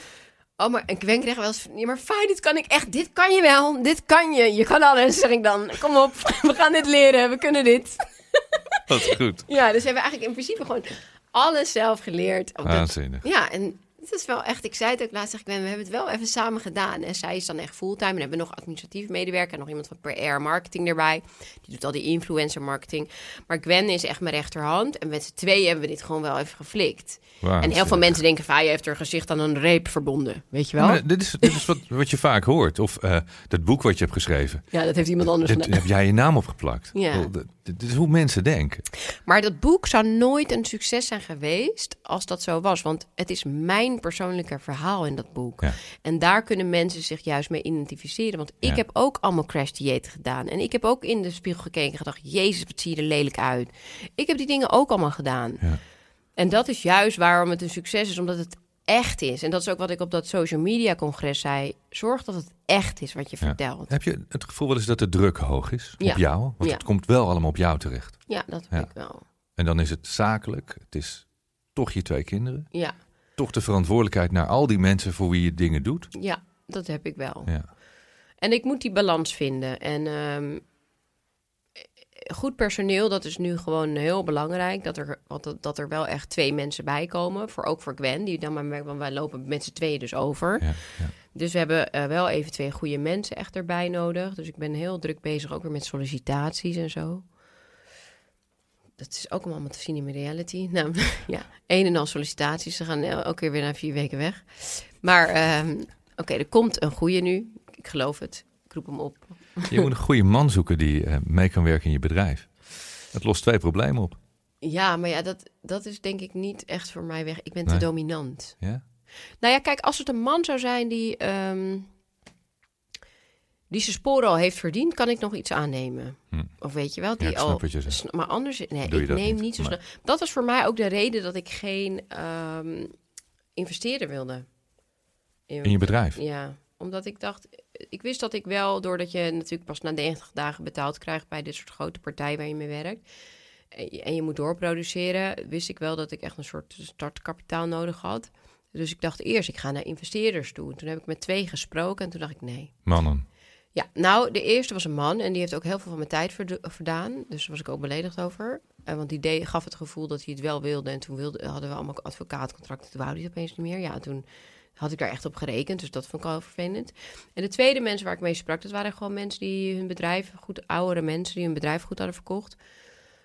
Oh, maar en Gwen kreeg wel eens... Ja, maar fijn, dit kan ik echt. Dit kan je wel. Dit kan je. Je kan alles, zeg ik dan. Kom op, we gaan dit leren. We kunnen dit. Dat is goed. Ja, dus we hebben eigenlijk in principe gewoon alles zelf geleerd. Waanzinnig. ja, en het is wel echt, ik zei het ook laatst, zeg ik, we hebben het wel even samen gedaan. En zij is dan echt fulltime. En hebben nog administratief medewerker en nog iemand van PR marketing erbij. Die doet al die influencer marketing. Maar Gwen is echt mijn rechterhand. En met z'n tweeën hebben we dit gewoon wel even geflikt. En heel veel mensen denken van, ah, je heeft haar gezicht aan een reep verbonden. Weet je wel? maar dit is, dit is wat, wat je vaak hoort. Of eh, dat boek wat je hebt geschreven. Ja, dat heeft iemand anders Dit gedaan. heb jij je naam opgeplakt. Ja. Dit- is hoe mensen denken. Maar dat boek zou nooit een succes zijn geweest als dat zo was. Want het is mijn persoonlijke verhaal in dat boek. Ja. En daar kunnen mensen zich juist mee identificeren. Want ik Ja. heb ook allemaal crash dieet gedaan. En ik heb ook in de spiegel gekeken en gedacht... Jezus, wat zie je er lelijk uit. Ik heb die dingen ook allemaal gedaan. Ja. En dat is juist waarom het een succes is. Omdat het echt is. En dat is ook wat ik op dat social media congres zei. Zorg dat het echt is wat je Ja. vertelt. Heb je het gevoel wel eens dat de druk hoog is Ja. op jou? Want Ja. het komt wel allemaal op jou terecht. Ja, dat Ja. heb ik wel. En dan is het zakelijk. Het is toch je twee kinderen. Ja, Toch de verantwoordelijkheid naar al die mensen voor wie je dingen doet. ja, dat heb ik wel. Ja. En ik moet die balans vinden. En ehm, goed personeel, dat is nu gewoon heel belangrijk. Dat er, want dat, dat er wel echt twee mensen bij komen. Voor, ook voor Gwen, die dan maar merkt, want wij lopen met z'n tweeën dus over. Ja, ja. Dus we hebben eh, wel even twee goede mensen echt erbij nodig. Dus ik ben heel druk bezig ook weer met sollicitaties en zo. Dat is ook allemaal te zien in mijn reality. Nou, ja, een en al sollicitaties. Ze gaan elke keer weer na vier weken weg. Maar ehm, oké, er komt een goede nu. Ik geloof het. Ik roep hem op. Je moet een goede man zoeken die eh, mee kan werken in je bedrijf. Dat lost twee problemen op. Ja, maar ja, dat, dat is denk ik niet echt voor mij weg. Ik ben te dominant. Ja? Nou ja, kijk, als het een man zou zijn die, ehm, die zijn sporen al heeft verdiend, kan ik nog iets aannemen. Hm. Of weet je wel, Ja, die snap al. Maar anders, nee, Doe ik neem niet? zo snel. Dat was voor mij ook de reden dat ik geen ehm investeerder wilde. In je bedrijf. Ja, omdat ik dacht, ik wist dat ik wel, doordat je natuurlijk pas na 90 dagen betaald krijgt bij dit soort grote partijen waar je mee werkt. En je, en je moet doorproduceren, wist ik wel dat ik echt een soort startkapitaal nodig had. Dus ik dacht eerst, ik ga naar investeerders toe. Toen heb ik met twee gesproken en toen dacht ik nee. Mannen. Ja, nou, de eerste was een man en die heeft ook heel veel van mijn tijd verdaan. Dus daar was ik ook beledigd over. En want die deed, gaf het gevoel dat hij het wel wilde. En toen wilde, hadden we allemaal advocaatcontracten. Toen wou hij het opeens niet meer. Ja, toen had ik daar echt op gerekend. Dus dat vond ik al vervelend. En de tweede mensen waar ik mee sprak, dat waren gewoon mensen die hun bedrijf, goed oudere mensen die hun bedrijf goed hadden verkocht.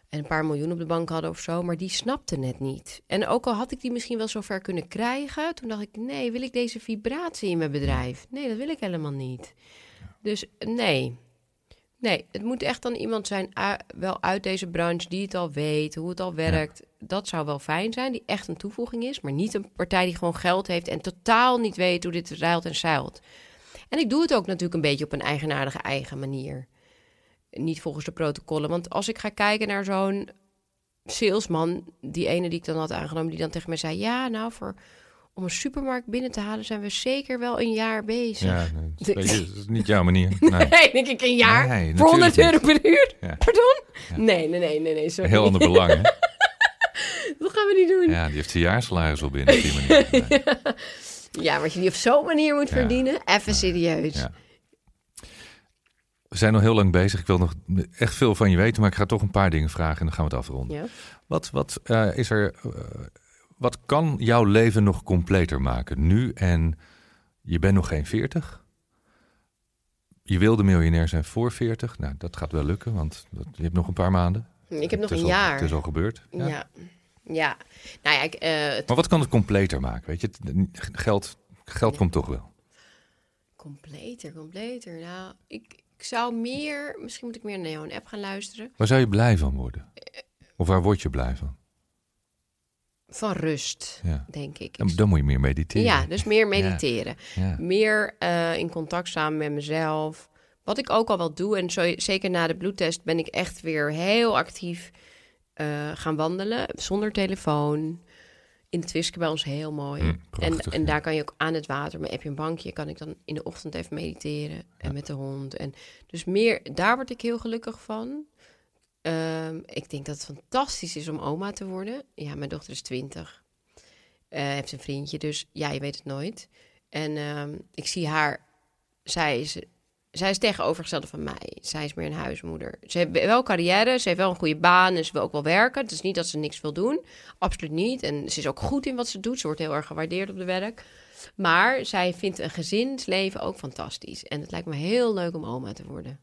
En een paar miljoen op de bank hadden of zo. Maar die snapten het niet. En ook al had ik die misschien wel zover kunnen krijgen. Toen dacht ik, nee, wil ik deze vibratie in mijn bedrijf? Nee, dat wil ik helemaal niet. Dus nee. Nee, het moet echt dan iemand zijn, u- wel uit deze branche, die het al weet, hoe het al werkt. Dat zou wel fijn zijn, die echt een toevoeging is. Maar niet een partij die gewoon geld heeft en totaal niet weet hoe dit ruilt en zeilt. En ik doe het ook natuurlijk een beetje op een eigenaardige eigen manier. Niet volgens de protocollen. Want als ik ga kijken naar zo'n salesman, die ene die ik dan had aangenomen, die dan tegen mij zei: Ja, nou, voor, om een supermarkt binnen te halen zijn we zeker wel een jaar bezig. Ja, nee, dat, is, dat niet jouw manier. Nee. Nee, denk ik een jaar. Nee, voor 100 natuurlijk euro per uur? Ja. Pardon? Ja. Nee, nee, nee, nee, nee. Sorry. Heel ander belang, hè? Gaan we niet doen. Ja, Ja, die heeft zijn jaarsalaris al binnen op die manier. Nee. maar als je die op zo'n manier moet Ja. verdienen, even serieus. Ja. We zijn nog heel lang bezig. Ik wil nog echt veel van je weten, maar ik ga toch een paar dingen vragen en dan gaan we het afronden. Ja. Wat, wat eh, is er. eh, wat kan jouw leven nog completer maken nu en je bent nog geen 40? Je wilde miljonair zijn voor 40. Nou, dat gaat wel lukken, want dat, je hebt nog een paar maanden. Ik heb nog een al- jaar. Het is al gebeurd. ja. Ja. Ja. Nou ja, ik, eh, Maar wat kan het completer maken? Weet je, geld, geld Ja. komt toch wel. completer, completer. Nou, ik, ik zou meer, misschien moet ik meer naar jouw app gaan luisteren. Waar zou je blij van worden? Of waar word je blij van? Van rust, Ja. denk ik. Dan, dan moet je meer mediteren. Ja, dus meer mediteren. Ja. Meer eh, in contact staan met mezelf. Wat ik ook al wel doe, en zo, zeker na de bloedtest ben ik echt weer heel actief eh, gaan wandelen. Zonder telefoon. in de Twiske bij ons heel mooi. Hm, en, prachtig, en ja. daar kan je ook aan het water, maar heb je een bankje, kan ik dan in de ochtend even mediteren. En Ja. met de hond. En dus meer, daar word ik heel gelukkig van. Ehm, ik denk dat het fantastisch is om oma te worden. Ja, mijn dochter is 20. Eh, heeft een vriendje, dus ja, je weet het nooit. En ehm, ik zie haar, zij is, zij is tegenovergestelde van mij. Zij is meer een huismoeder. Ze heeft wel carrière, ze heeft wel een goede baan en ze wil ook wel werken. Het is niet dat ze niks wil doen, absoluut niet. En ze is ook goed in wat ze doet, ze wordt heel erg gewaardeerd op de werk. Maar zij vindt een gezinsleven ook fantastisch. En het lijkt me heel leuk om oma te worden.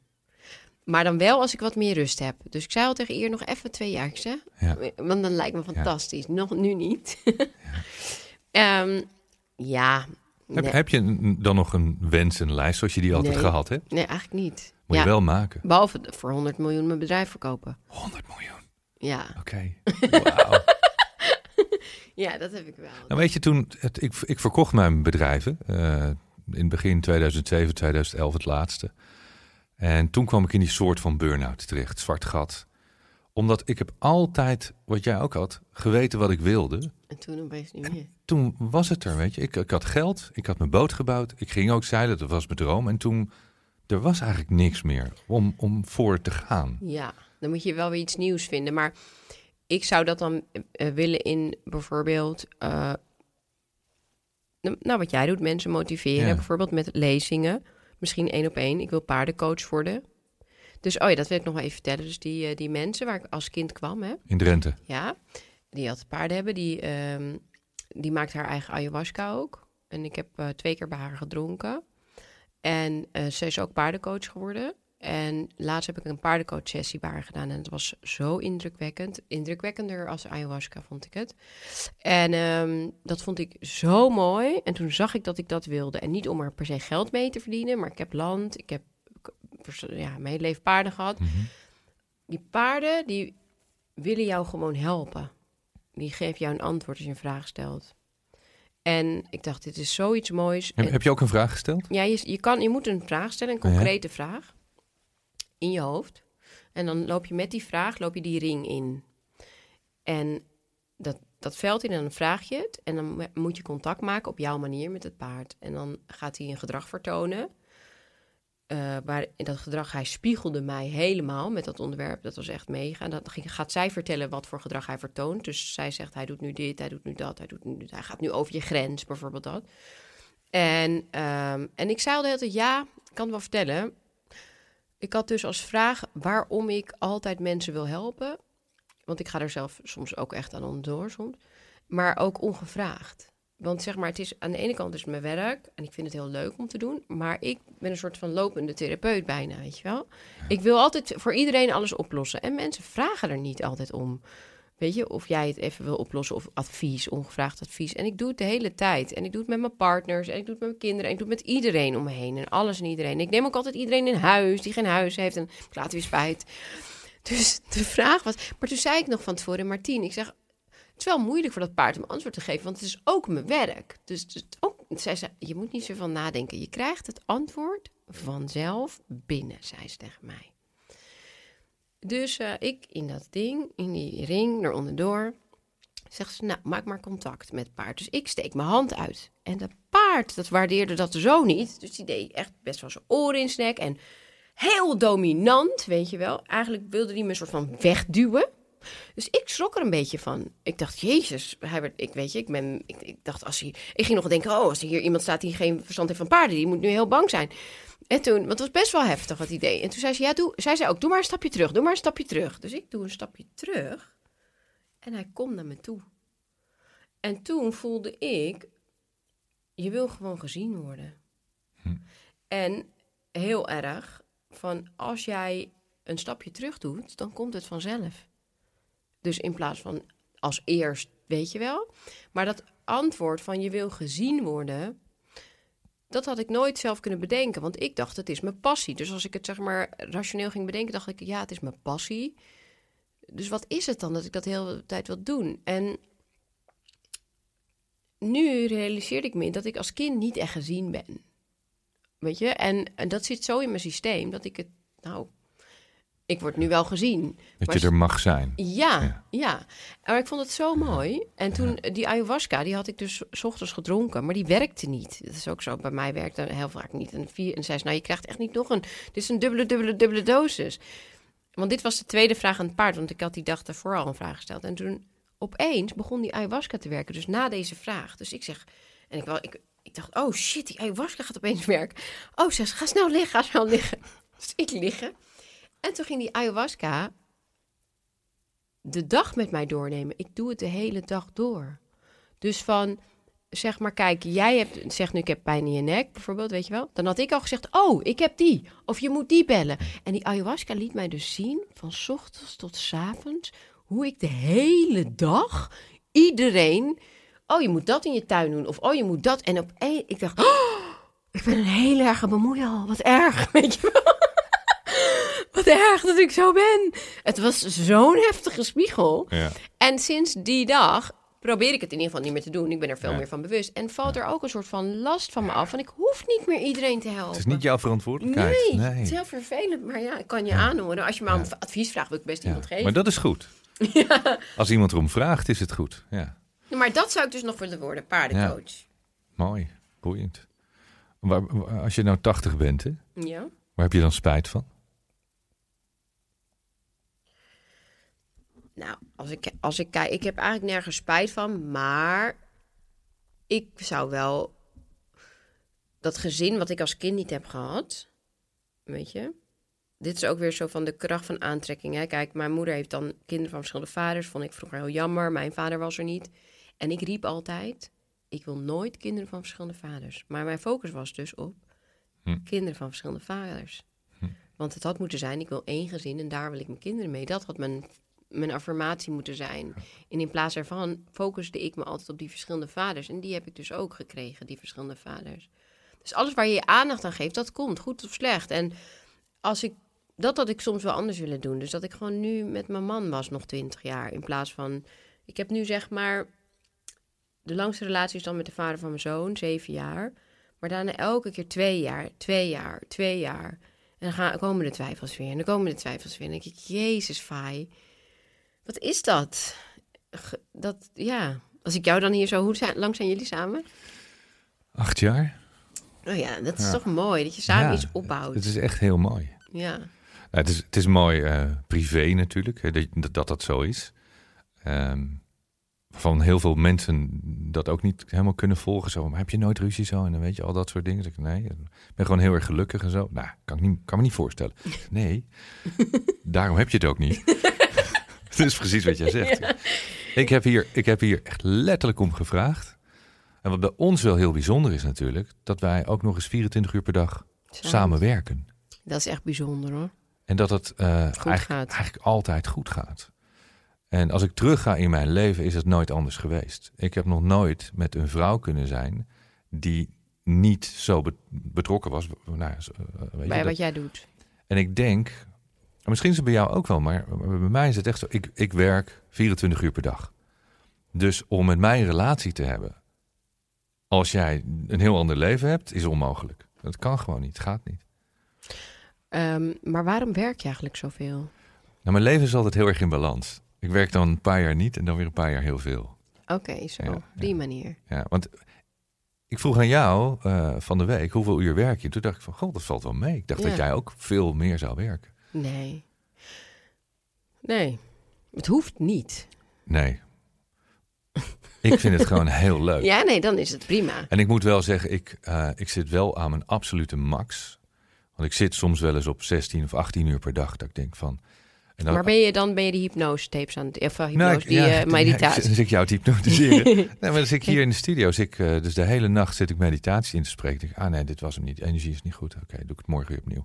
Maar dan wel als ik wat meer rust heb. Dus ik zei al tegen Ier nog even twee jaar, hè? Ja. Want dan lijkt me fantastisch. Nog nu niet. Ehm, ja. Heb, nee, heb je dan nog een wens, een lijst zoals je die altijd Nee. gehad hebt? nee, eigenlijk niet. Moet ja, je wel maken. Behalve voor 100 miljoen mijn bedrijf verkopen. 100 miljoen. Ja, Oké. Ja dat heb ik wel. Nou weet je, toen het, ik, ik verkocht mijn bedrijven. eh, in het begin 2007, 2011 het laatste. En toen kwam ik in die soort van burn-out terecht, zwart gat. Omdat ik heb altijd, wat jij ook had, geweten wat ik wilde. En toen opeens niet meer. Toen was het er, weet je. Ik, ik had geld, ik had mijn boot gebouwd. Ik ging ook zeilen, dat was mijn droom. En toen, er was eigenlijk niks meer om, om voor te gaan. Ja, dan moet je wel weer iets nieuws vinden. Maar ik zou dat dan eh, willen in bijvoorbeeld... eh, nou, wat jij doet, mensen motiveren. Ja. Bijvoorbeeld met lezingen. Misschien één op één. Ik wil paardencoach worden. Dus, oh ja, dat wil ik nog wel even vertellen. Dus die, eh, die mensen waar ik als kind kwam, hè. In Drenthe. Ja, die had paarden hebben. Die, ehm, die maakt haar eigen ayahuasca ook. En ik heb eh, twee keer bij haar gedronken. En eh, ze is ook paardencoach geworden. En laatst heb ik een paardencoach sessie bij haar gedaan. En het was zo indrukwekkend. Indrukwekkender als ayahuasca vond ik het. En ehm, dat vond ik zo mooi. En toen zag ik dat ik dat wilde. En niet om er per se geld mee te verdienen. Maar ik heb land. Ik heb ja, mijn hele leven paarden gehad Mhm. die paarden die willen jou gewoon helpen. Die geven jou een antwoord als je een vraag stelt. En ik dacht, dit is zoiets moois. Heb, En- heb je ook een vraag gesteld? ja, je, je, kan, je moet een vraag stellen, een Ja. concrete vraag, in je hoofd. En dan loop je met die vraag, loop je die ring in. En dat, dat veld in, en dan vraag je het. En dan mo- moet je contact maken op jouw manier met het paard. En dan gaat hij een gedrag vertonen. Eh, waar in dat gedrag, hij spiegelde mij helemaal met dat onderwerp. Dat was echt mega. En dan gaat zij vertellen wat voor gedrag hij vertoont. Dus zij zegt, hij doet nu dit, hij doet nu dat, hij, doet nu, hij gaat nu over je grens, bijvoorbeeld dat. En, ehm, en ik zei al de hele tijd, ja, ik kan wel vertellen. Ik had dus als vraag waarom ik altijd mensen wil helpen. Want ik ga er zelf soms ook echt aan onderdoor soms. Maar ook ongevraagd. Want zeg maar, het is aan de ene kant is het mijn werk en ik vind het heel leuk om te doen. Maar ik ben een soort van lopende therapeut bijna, weet je wel. Ik wil altijd voor iedereen alles oplossen. En mensen vragen er niet altijd om. Weet je, of jij het even wil oplossen of advies, ongevraagd advies. En ik doe het de hele tijd. En ik doe het met mijn partners en ik doe het met mijn kinderen. En ik doe het met iedereen om me heen en alles en iedereen. Ik neem ook altijd iedereen in huis die geen huis heeft en ik laat weer spijt. Dus de vraag was... Maar toen zei ik nog van tevoren, Martien, ik zeg... Het is wel moeilijk voor dat paard om antwoord te geven, want het is ook mijn werk. Dus ook, zei, je moet niet zoveel nadenken. Je krijgt het antwoord vanzelf binnen, zei ze tegen mij. Dus eh, ik in dat ding, in die ring, eronderdoor, zegt ze, nou, maak maar contact met het paard. Dus ik steek mijn hand uit. En dat paard, dat waardeerde dat zo niet. Dus die deed echt best wel zijn oren in zijn nek en heel dominant, weet je wel. Eigenlijk wilde hij me een soort van wegduwen. Dus ik schrok er een beetje van. Ik dacht, jezus, hij werd, ik weet je, ik ben, ik, ik dacht als hij, ik ging nog denken, oh, als er hier iemand staat die geen verstand heeft van paarden, die moet nu heel bang zijn. En toen, want het was best wel heftig wat idee. En toen zei ze, ja, doe, zij zei ook, doe maar een stapje terug, doe maar een stapje terug. Dus ik doe een stapje terug en hij komt naar me toe. En toen voelde ik, je wil gewoon gezien worden. Hm. En heel erg van, als jij een stapje terug doet, dan komt het vanzelf. Dus in plaats van als eerst, weet je wel. Maar dat antwoord van je wil gezien worden, dat had ik nooit zelf kunnen bedenken. Want ik dacht, het is mijn passie. Dus als ik het zeg maar rationeel ging bedenken, dacht ik, ja, het is mijn passie. Dus wat is het dan dat ik dat de hele tijd wil doen? En nu realiseerde ik me dat ik als kind niet echt gezien ben. Weet je? En, en dat zit zo in mijn systeem dat ik het, nou, ik word nu wel gezien. Dat Maar je er mag zijn. Ja, Ja. ja. Maar ik vond het zo mooi. En toen, die ayahuasca, die had ik dus 's ochtends gedronken, maar die werkte niet. Dat is ook zo, bij mij werkte heel vaak niet. En, vier, en zei ze, nou, je krijgt echt niet nog een... Dit is een dubbele, dubbele, dubbele dosis. Want dit was de tweede vraag aan het paard, want ik had die dag daarvoor al een vraag gesteld. En toen opeens begon die ayahuasca te werken, dus na deze vraag. Dus ik zeg, en ik, wel, ik, ik dacht, oh shit, die ayahuasca gaat opeens werken. Oh, ze ga snel liggen, ga snel liggen. Dus ik liggen. En toen ging die ayahuasca de dag met mij doornemen. Ik doe het de hele dag door. Dus van, zeg maar, kijk, jij hebt, zeg nu, ik heb pijn in je nek, bijvoorbeeld, weet je wel. Dan had ik al gezegd, oh, ik heb die. Of je moet die bellen. En die ayahuasca liet mij dus zien, van ochtends tot avonds, hoe ik de hele dag iedereen, oh, je moet dat in je tuin doen. Of, oh, je moet dat. En op één, ik dacht, oh, ik ben een heel erge bemoeial. Wat erg, weet je wel. Wat erg dat ik zo ben. Het was zo'n heftige spiegel. Ja. En sinds die dag probeer ik het in ieder geval niet meer te doen. Ik ben er veel Ja. meer van bewust. En valt er ook een soort van last van me af. Want ik hoef niet meer iedereen te helpen. Het is niet jouw verantwoordelijkheid. Nee, het is heel vervelend. Maar ja, ik kan je aanhoren. Als je me om advies vraagt, wil ik best Ja. iemand geven. Maar dat is goed. Als iemand erom vraagt, is het goed. Ja, Maar dat zou ik dus nog willen worden, paardencoach. mooi. Boeiend. Waar- als je nou 80 bent, hè, Ja. waar heb je dan spijt van? Nou, als ik, als ik kijk, ik heb eigenlijk nergens spijt van, maar ik zou wel dat gezin wat ik als kind niet heb gehad, weet je. Dit is ook weer zo van de kracht van aantrekking. Hè? Kijk, mijn moeder heeft dan kinderen van verschillende vaders. Vond ik vroeger heel jammer. Mijn vader was er niet. En ik riep altijd: ik wil nooit kinderen van verschillende vaders. Maar mijn focus was dus op Hm. kinderen van verschillende vaders. Want het had moeten zijn: ik wil één gezin en daar wil ik mijn kinderen mee. Dat had mijn mijn affirmatie moeten zijn. En in plaats daarvan focuste ik me altijd op die verschillende vaders. En die heb ik dus ook gekregen, die verschillende vaders. Dus alles waar je je aandacht aan geeft, dat komt, goed of slecht. En als ik, dat had ik soms wel anders willen doen. Dus dat ik gewoon nu met mijn man was, nog twintig jaar. In plaats van, ik heb nu zeg maar, de langste relatie is dan met de vader van mijn zoon, zeven jaar. Maar daarna elke keer twee jaar, twee jaar, twee jaar. En dan gaan, komen de twijfels weer. En dan komen de twijfels weer. En dan denk ik, jezus, Fai. Wat is dat? Dat, ja. Als ik jou dan hier zo... Hoe zijn, lang zijn jullie samen? Acht jaar? Oh ja, dat is Ja. toch mooi. Dat je samen Ja, iets opbouwt. Het is echt heel mooi. Ja. Nou, het, is, het is mooi eh, privé natuurlijk, dat, dat- dat zo is. Ehm, van heel veel mensen dat ook niet helemaal kunnen volgen. Zo, maar heb je nooit ruzie zo? En dan weet je al dat soort dingen. Ik, nee, ik ben gewoon heel erg gelukkig en zo. Nou, kan, ik niet, kan me niet voorstellen. Nee, daarom heb je het ook niet. Dat is precies wat jij zegt. Ik, heb hier, ik heb hier echt letterlijk om gevraagd. En wat bij ons wel heel bijzonder is natuurlijk... dat wij ook nog eens 24 uur per dag samenwerken. Dat is echt bijzonder hoor. En dat het eh, eigenlijk, altijd goed gaat. En als ik terugga in mijn leven, is het nooit anders geweest. Ik heb nog nooit met een vrouw kunnen zijn die niet zo be- betrokken was. Nou, eh, weet je, Bij dat- wat jij doet. En ik denk, en misschien is het bij jou ook wel, maar bij mij is het echt zo. Ik, ik werk 24 uur per dag. Dus om met mij een relatie te hebben, als jij een heel ander leven hebt, is onmogelijk. Dat kan gewoon niet, gaat niet. Ehm, maar waarom werk je eigenlijk zoveel? Nou, mijn leven is altijd heel erg in balans. Ik werk dan een paar jaar niet en dan weer een paar jaar heel veel. Oké, zo. Ja, op die manier. Ja, want ik vroeg aan jou eh, van de week hoeveel uur werk je? Toen dacht ik van, god, dat valt wel mee. Ik dacht Ja. dat jij ook veel meer zou werken. Nee. Nee. Het hoeft niet. Nee. ik vind het gewoon heel leuk. Ja, nee, dan is het prima. En ik moet wel zeggen, ik, eh, ik zit wel aan mijn absolute max. Want ik zit soms wel eens op 16 of 18 uur per dag. Dat ik denk van... En dan, Maar ben je dan ben je die hypnose tapes aan het... Of hypnose, Nou, ik- die ja, eh, meditatie. Ja, dus ik jou te hypnotiseren. nee, maar dan zit ik hier in de studio. Dus, ik, eh, dus de hele nacht zit ik meditatie in te spreken. Ik denk, ah nee, dit was hem niet. Energie is niet goed. Oké, doe ik het morgen weer opnieuw.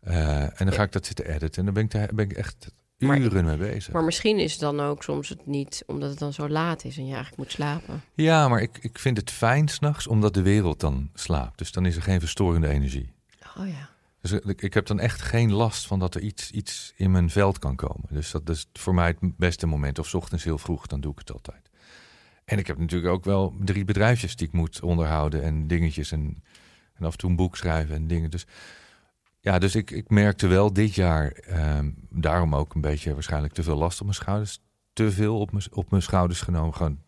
Eh, en dan ga ik dat zitten editen. En dan ben ik, daar, ben ik echt Maar- uren mee bezig. Maar misschien is het dan ook soms het niet, omdat het dan zo laat is en je eigenlijk moet slapen. ja, maar ik, ik vind het fijn s'nachts, omdat de wereld dan slaapt. Dus dan is er geen verstorende energie. Oh ja. Dus ik, ik heb dan echt geen last van dat er iets, iets in mijn veld kan komen. Dus dat is voor mij het beste moment. Of 's ochtends heel vroeg, dan doe ik het altijd. En ik heb natuurlijk ook wel drie bedrijfjes die ik moet onderhouden en dingetjes. En, en af en toe een boek schrijven en dingen. Dus Ja, dus ik, ik merkte wel dit jaar, ehm, daarom ook een beetje waarschijnlijk te veel last op mijn schouders. Te veel op mijn, op mijn schouders genomen. Gewoon,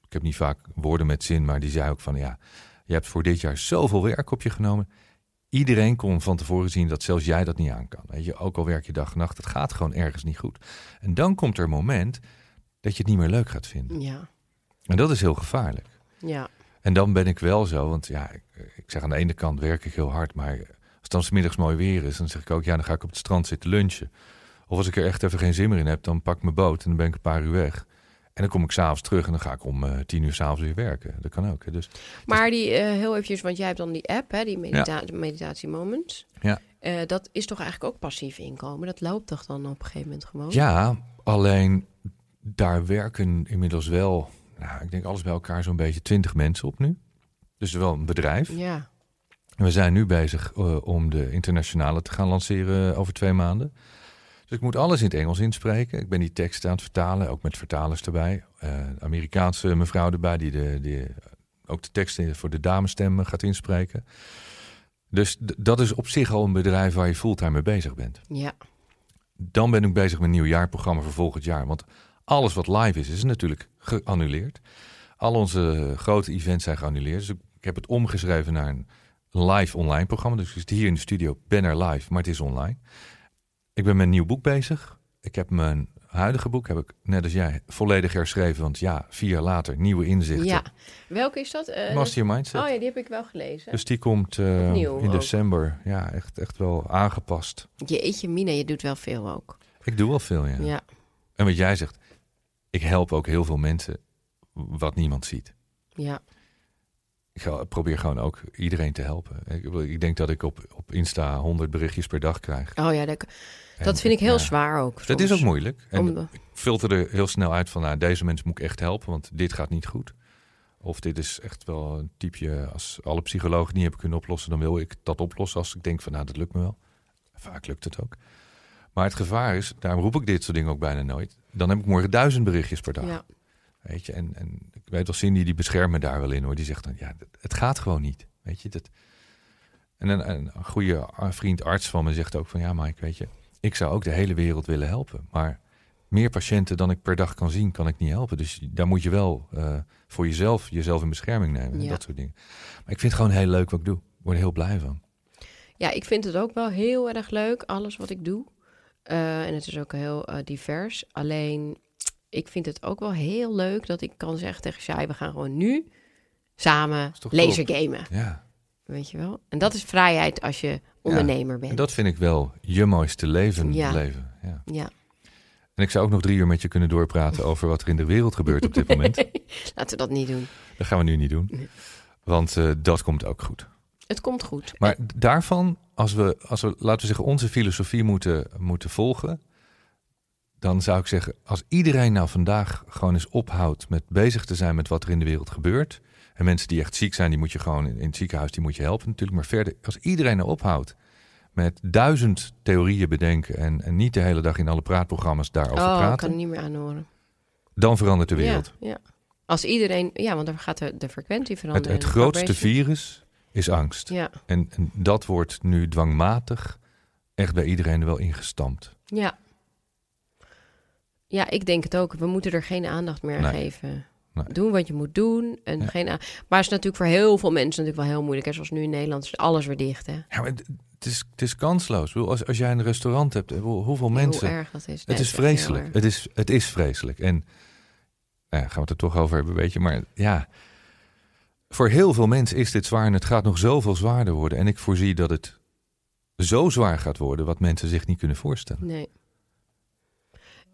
ik heb niet vaak woorden met zin, maar die zei ook van ja, je hebt voor dit jaar zoveel werk op je genomen. Iedereen kon van tevoren zien dat zelfs jij dat niet aan kan. Weet je, ook al werk je dag en nacht, het gaat gewoon ergens niet goed. En dan komt er een moment dat je het niet meer leuk gaat vinden. Ja, En dat is heel gevaarlijk. ja, En dan ben ik wel zo, want ja, ik, ik zeg aan de ene kant werk ik heel hard, maar het dan 's middags mooi weer is, dan zeg ik ook, ja, dan ga ik op het strand zitten lunchen. Of als ik er echt even geen zin meer in heb, dan pak ik mijn boot en dan ben ik een paar uur weg. En dan kom ik s'avonds terug en dan ga ik om eh, tien uur s'avonds weer werken. Dat kan ook. Hè. Dus Maar die, eh, heel eventjes, want jij hebt dan die app, hè, die medita meditatie moments. Ja. Eh, dat is toch eigenlijk ook passief inkomen? Dat loopt toch dan op een gegeven moment gewoon? ja, alleen daar werken inmiddels wel, nou, ik denk alles bij elkaar zo'n beetje twintig mensen op nu. Dus wel een bedrijf. Ja, we zijn nu bezig eh, om de internationale te gaan lanceren over twee maanden. Dus ik moet alles in het Engels inspreken. Ik ben die teksten aan het vertalen, ook met vertalers erbij. Eh Amerikaanse mevrouw erbij, die, de, die ook de teksten voor de damesstem gaat inspreken. Dus dat is op zich al een bedrijf waar je fulltime mee bezig bent. ja, Dan ben ik bezig met een nieuw jaarprogramma voor volgend jaar. Want alles wat live is, is natuurlijk geannuleerd. Al onze grote events zijn geannuleerd. Dus ik heb het omgeschreven naar een live online programma. Dus hier in de studio, ben er live, maar het is online. Ik ben met een nieuw boek bezig. Ik heb mijn huidige boek, heb ik net als jij, volledig herschreven. Want ja, vier jaar later, nieuwe inzichten. ja. Welke is dat? Eh, Master Your Mindset. Oh ja, die heb ik wel gelezen. Dus die komt Opnieuw in ook. december. Ja, echt, echt wel aangepast. Jeetje, Mina, je doet wel veel ook. Ik doe wel veel, ja. Ja, En wat jij zegt, ik help ook heel veel mensen wat niemand ziet. ja, Ik ga- probeer gewoon ook iedereen te helpen. Ik, ik denk dat ik op, op Insta 100 berichtjes per dag krijg. Oh ja, dat, En, dat vind ik heel ja, zwaar ook. Dat is ook moeilijk. En ik filter er heel snel uit van, nou, deze mensen moet ik echt helpen, want dit gaat niet goed. Of dit is echt wel een typeje, als alle psychologen niet hebben kunnen oplossen, dan wil ik dat oplossen als ik denk van, nou, dat lukt me wel. Vaak lukt het ook. Maar het gevaar is, daarom roep ik dit soort dingen ook bijna nooit. Dan heb ik morgen duizend berichtjes per dag. ja, Weet je, en, en ik weet wel, Cindy die beschermt me daar wel in hoor. Die zegt dan, ja, het- gaat gewoon niet. Weet je, dat. En een, een goede vriend arts van me zegt ook van, ja Mike, weet je, ik zou ook de hele wereld willen helpen. Maar meer patiënten dan ik per dag kan zien, kan ik niet helpen. Dus daar moet je wel eh, voor jezelf, jezelf in bescherming nemen. En dat soort dingen. Maar ik vind het gewoon heel leuk wat ik doe. Ik word er heel blij van. ja, ik vind het ook wel heel erg leuk, alles wat ik doe. Eh, en het is ook heel eh, divers. Alleen, ik vind het ook wel heel leuk dat ik kan zeggen tegen Shai, we gaan gewoon nu samen Is toch lasergamen. Ja. Weet je wel? En dat is vrijheid als je ondernemer bent. En dat vind ik wel je mooiste leven. Ja. leven. Ja. Ja, En ik zou ook nog drie uur met je kunnen doorpraten over wat er in de wereld gebeurt op dit moment. laten we dat niet doen. Dat gaan we nu niet doen. Nee. Want eh, dat komt ook goed. Het komt goed. Maar daarvan, als we, als we, laten we zeggen, onze filosofie moeten, moeten volgen. Dan zou ik zeggen, als iedereen nou vandaag gewoon eens ophoudt met bezig te zijn met wat er in de wereld gebeurt. En mensen die echt ziek zijn, die moet je gewoon in, het ziekenhuis, die moet je helpen natuurlijk. Maar verder, als iedereen nou ophoudt met duizend theorieën bedenken. En, en niet de hele dag in alle praatprogramma's daarover oh, ik praten. kan er niet meer aanhoren. Dan verandert de wereld. Ja, ja. Als iedereen, ja, want dan gaat de, de frequentie veranderen. het grootste virus is angst. Ja, En, en dat wordt nu dwangmatig echt bij iedereen er wel ingestampt. ja. Ja, ik denk het ook. We moeten er geen aandacht meer aan Nee. geven. Nee. Doen wat je moet doen. En Ja. geen maar het is natuurlijk voor heel veel mensen natuurlijk wel heel moeilijk. Hè? Zoals nu in Nederland is alles weer dicht. Hè? Ja, maar het, is, het is kansloos. Als, als jij een restaurant hebt, hoeveel mensen... Hoe erg dat is. Het is vreselijk. Het is, het is vreselijk. En nou ja, gaan we het er toch over hebben, weet je. Maar ja, voor heel veel mensen is dit zwaar en het gaat nog zoveel zwaarder worden. En ik voorzie dat het zo zwaar gaat worden wat mensen zich niet kunnen voorstellen. Nee.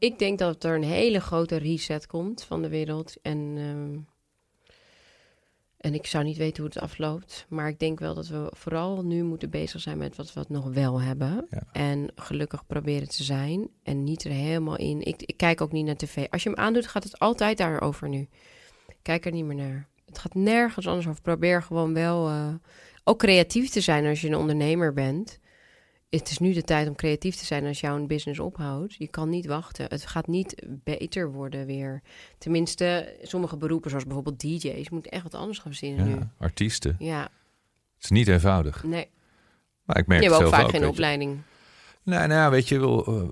Ik denk dat er een hele grote reset komt van de wereld. En, ehm, en ik zou niet weten hoe het afloopt. Maar ik denk wel dat we vooral nu moeten bezig zijn met wat we nog wel hebben. Ja. En gelukkig proberen te zijn. En niet er helemaal in. Ik, ik kijk ook niet naar tv. Als je hem aandoet, gaat het altijd daarover nu. Kijk er niet meer naar. Het gaat nergens anders over. Probeer gewoon wel eh, ook creatief te zijn als je een ondernemer bent het is nu de tijd om creatief te zijn als jouw business ophoudt. Je kan niet wachten. Het gaat niet beter worden weer. Tenminste, sommige beroepen, zoals bijvoorbeeld DJ's, moeten echt wat anders gaan verzinnen nu. Ja, artiesten. Ja, Het is niet eenvoudig. nee. Maar ik merk Je het hebt ook vaak geen opleiding. Nou, nou, weet je wel, eh,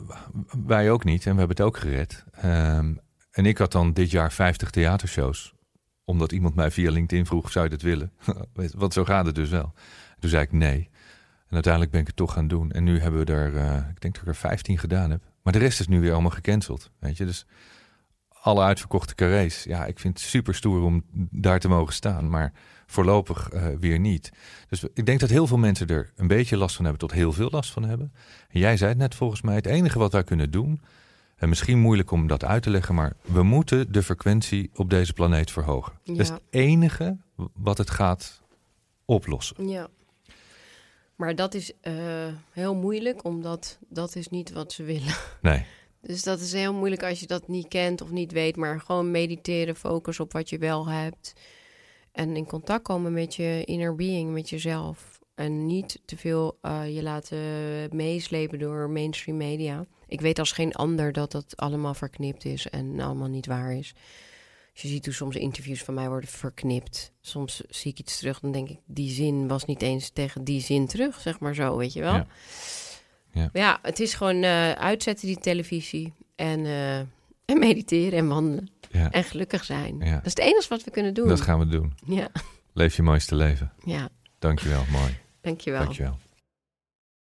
wij ook niet en we hebben het ook gered. Ehm, en ik had dan dit jaar 50 theatershows. Omdat iemand mij via LinkedIn vroeg, zou je dat willen? Want zo gaat het dus wel. Toen zei ik nee. En uiteindelijk ben ik het toch gaan doen. En nu hebben we er, eh, ik denk dat ik er 15 gedaan heb. Maar de rest is nu weer allemaal gecanceld. Weet je, dus alle uitverkochte carrés. Ja, ik vind het super stoer om daar te mogen staan. Maar voorlopig eh, weer niet. Dus ik denk dat heel veel mensen er een beetje last van hebben tot heel veel last van hebben. En jij zei het net volgens mij, het enige wat wij kunnen doen, en misschien moeilijk om dat uit te leggen, maar we moeten de frequentie op deze planeet verhogen. Dat is het enige wat het gaat oplossen. Ja. Maar dat is eh, heel moeilijk, omdat dat is niet wat ze willen. Nee, Dus dat is heel moeilijk als je dat niet kent of niet weet. Maar gewoon mediteren, focus op wat je wel hebt. En in contact komen met je inner being, met jezelf. En niet te veel eh, je laten meeslepen door mainstream media. Ik weet als geen ander dat dat allemaal verknipt is en allemaal niet waar is. Als je ziet hoe soms interviews van mij worden verknipt. Soms zie ik iets terug, dan denk ik, die zin was niet eens tegen die zin terug, zeg maar zo, weet je wel. Ja. Ja. Ja, het is gewoon eh, uitzetten die televisie en, eh, en mediteren en wandelen ja, en gelukkig zijn. Ja. Dat is het enige wat we kunnen doen. dat gaan we doen. Ja, Leef je mooiste leven. ja, Dankjewel, mooi. dankjewel. Dankjewel.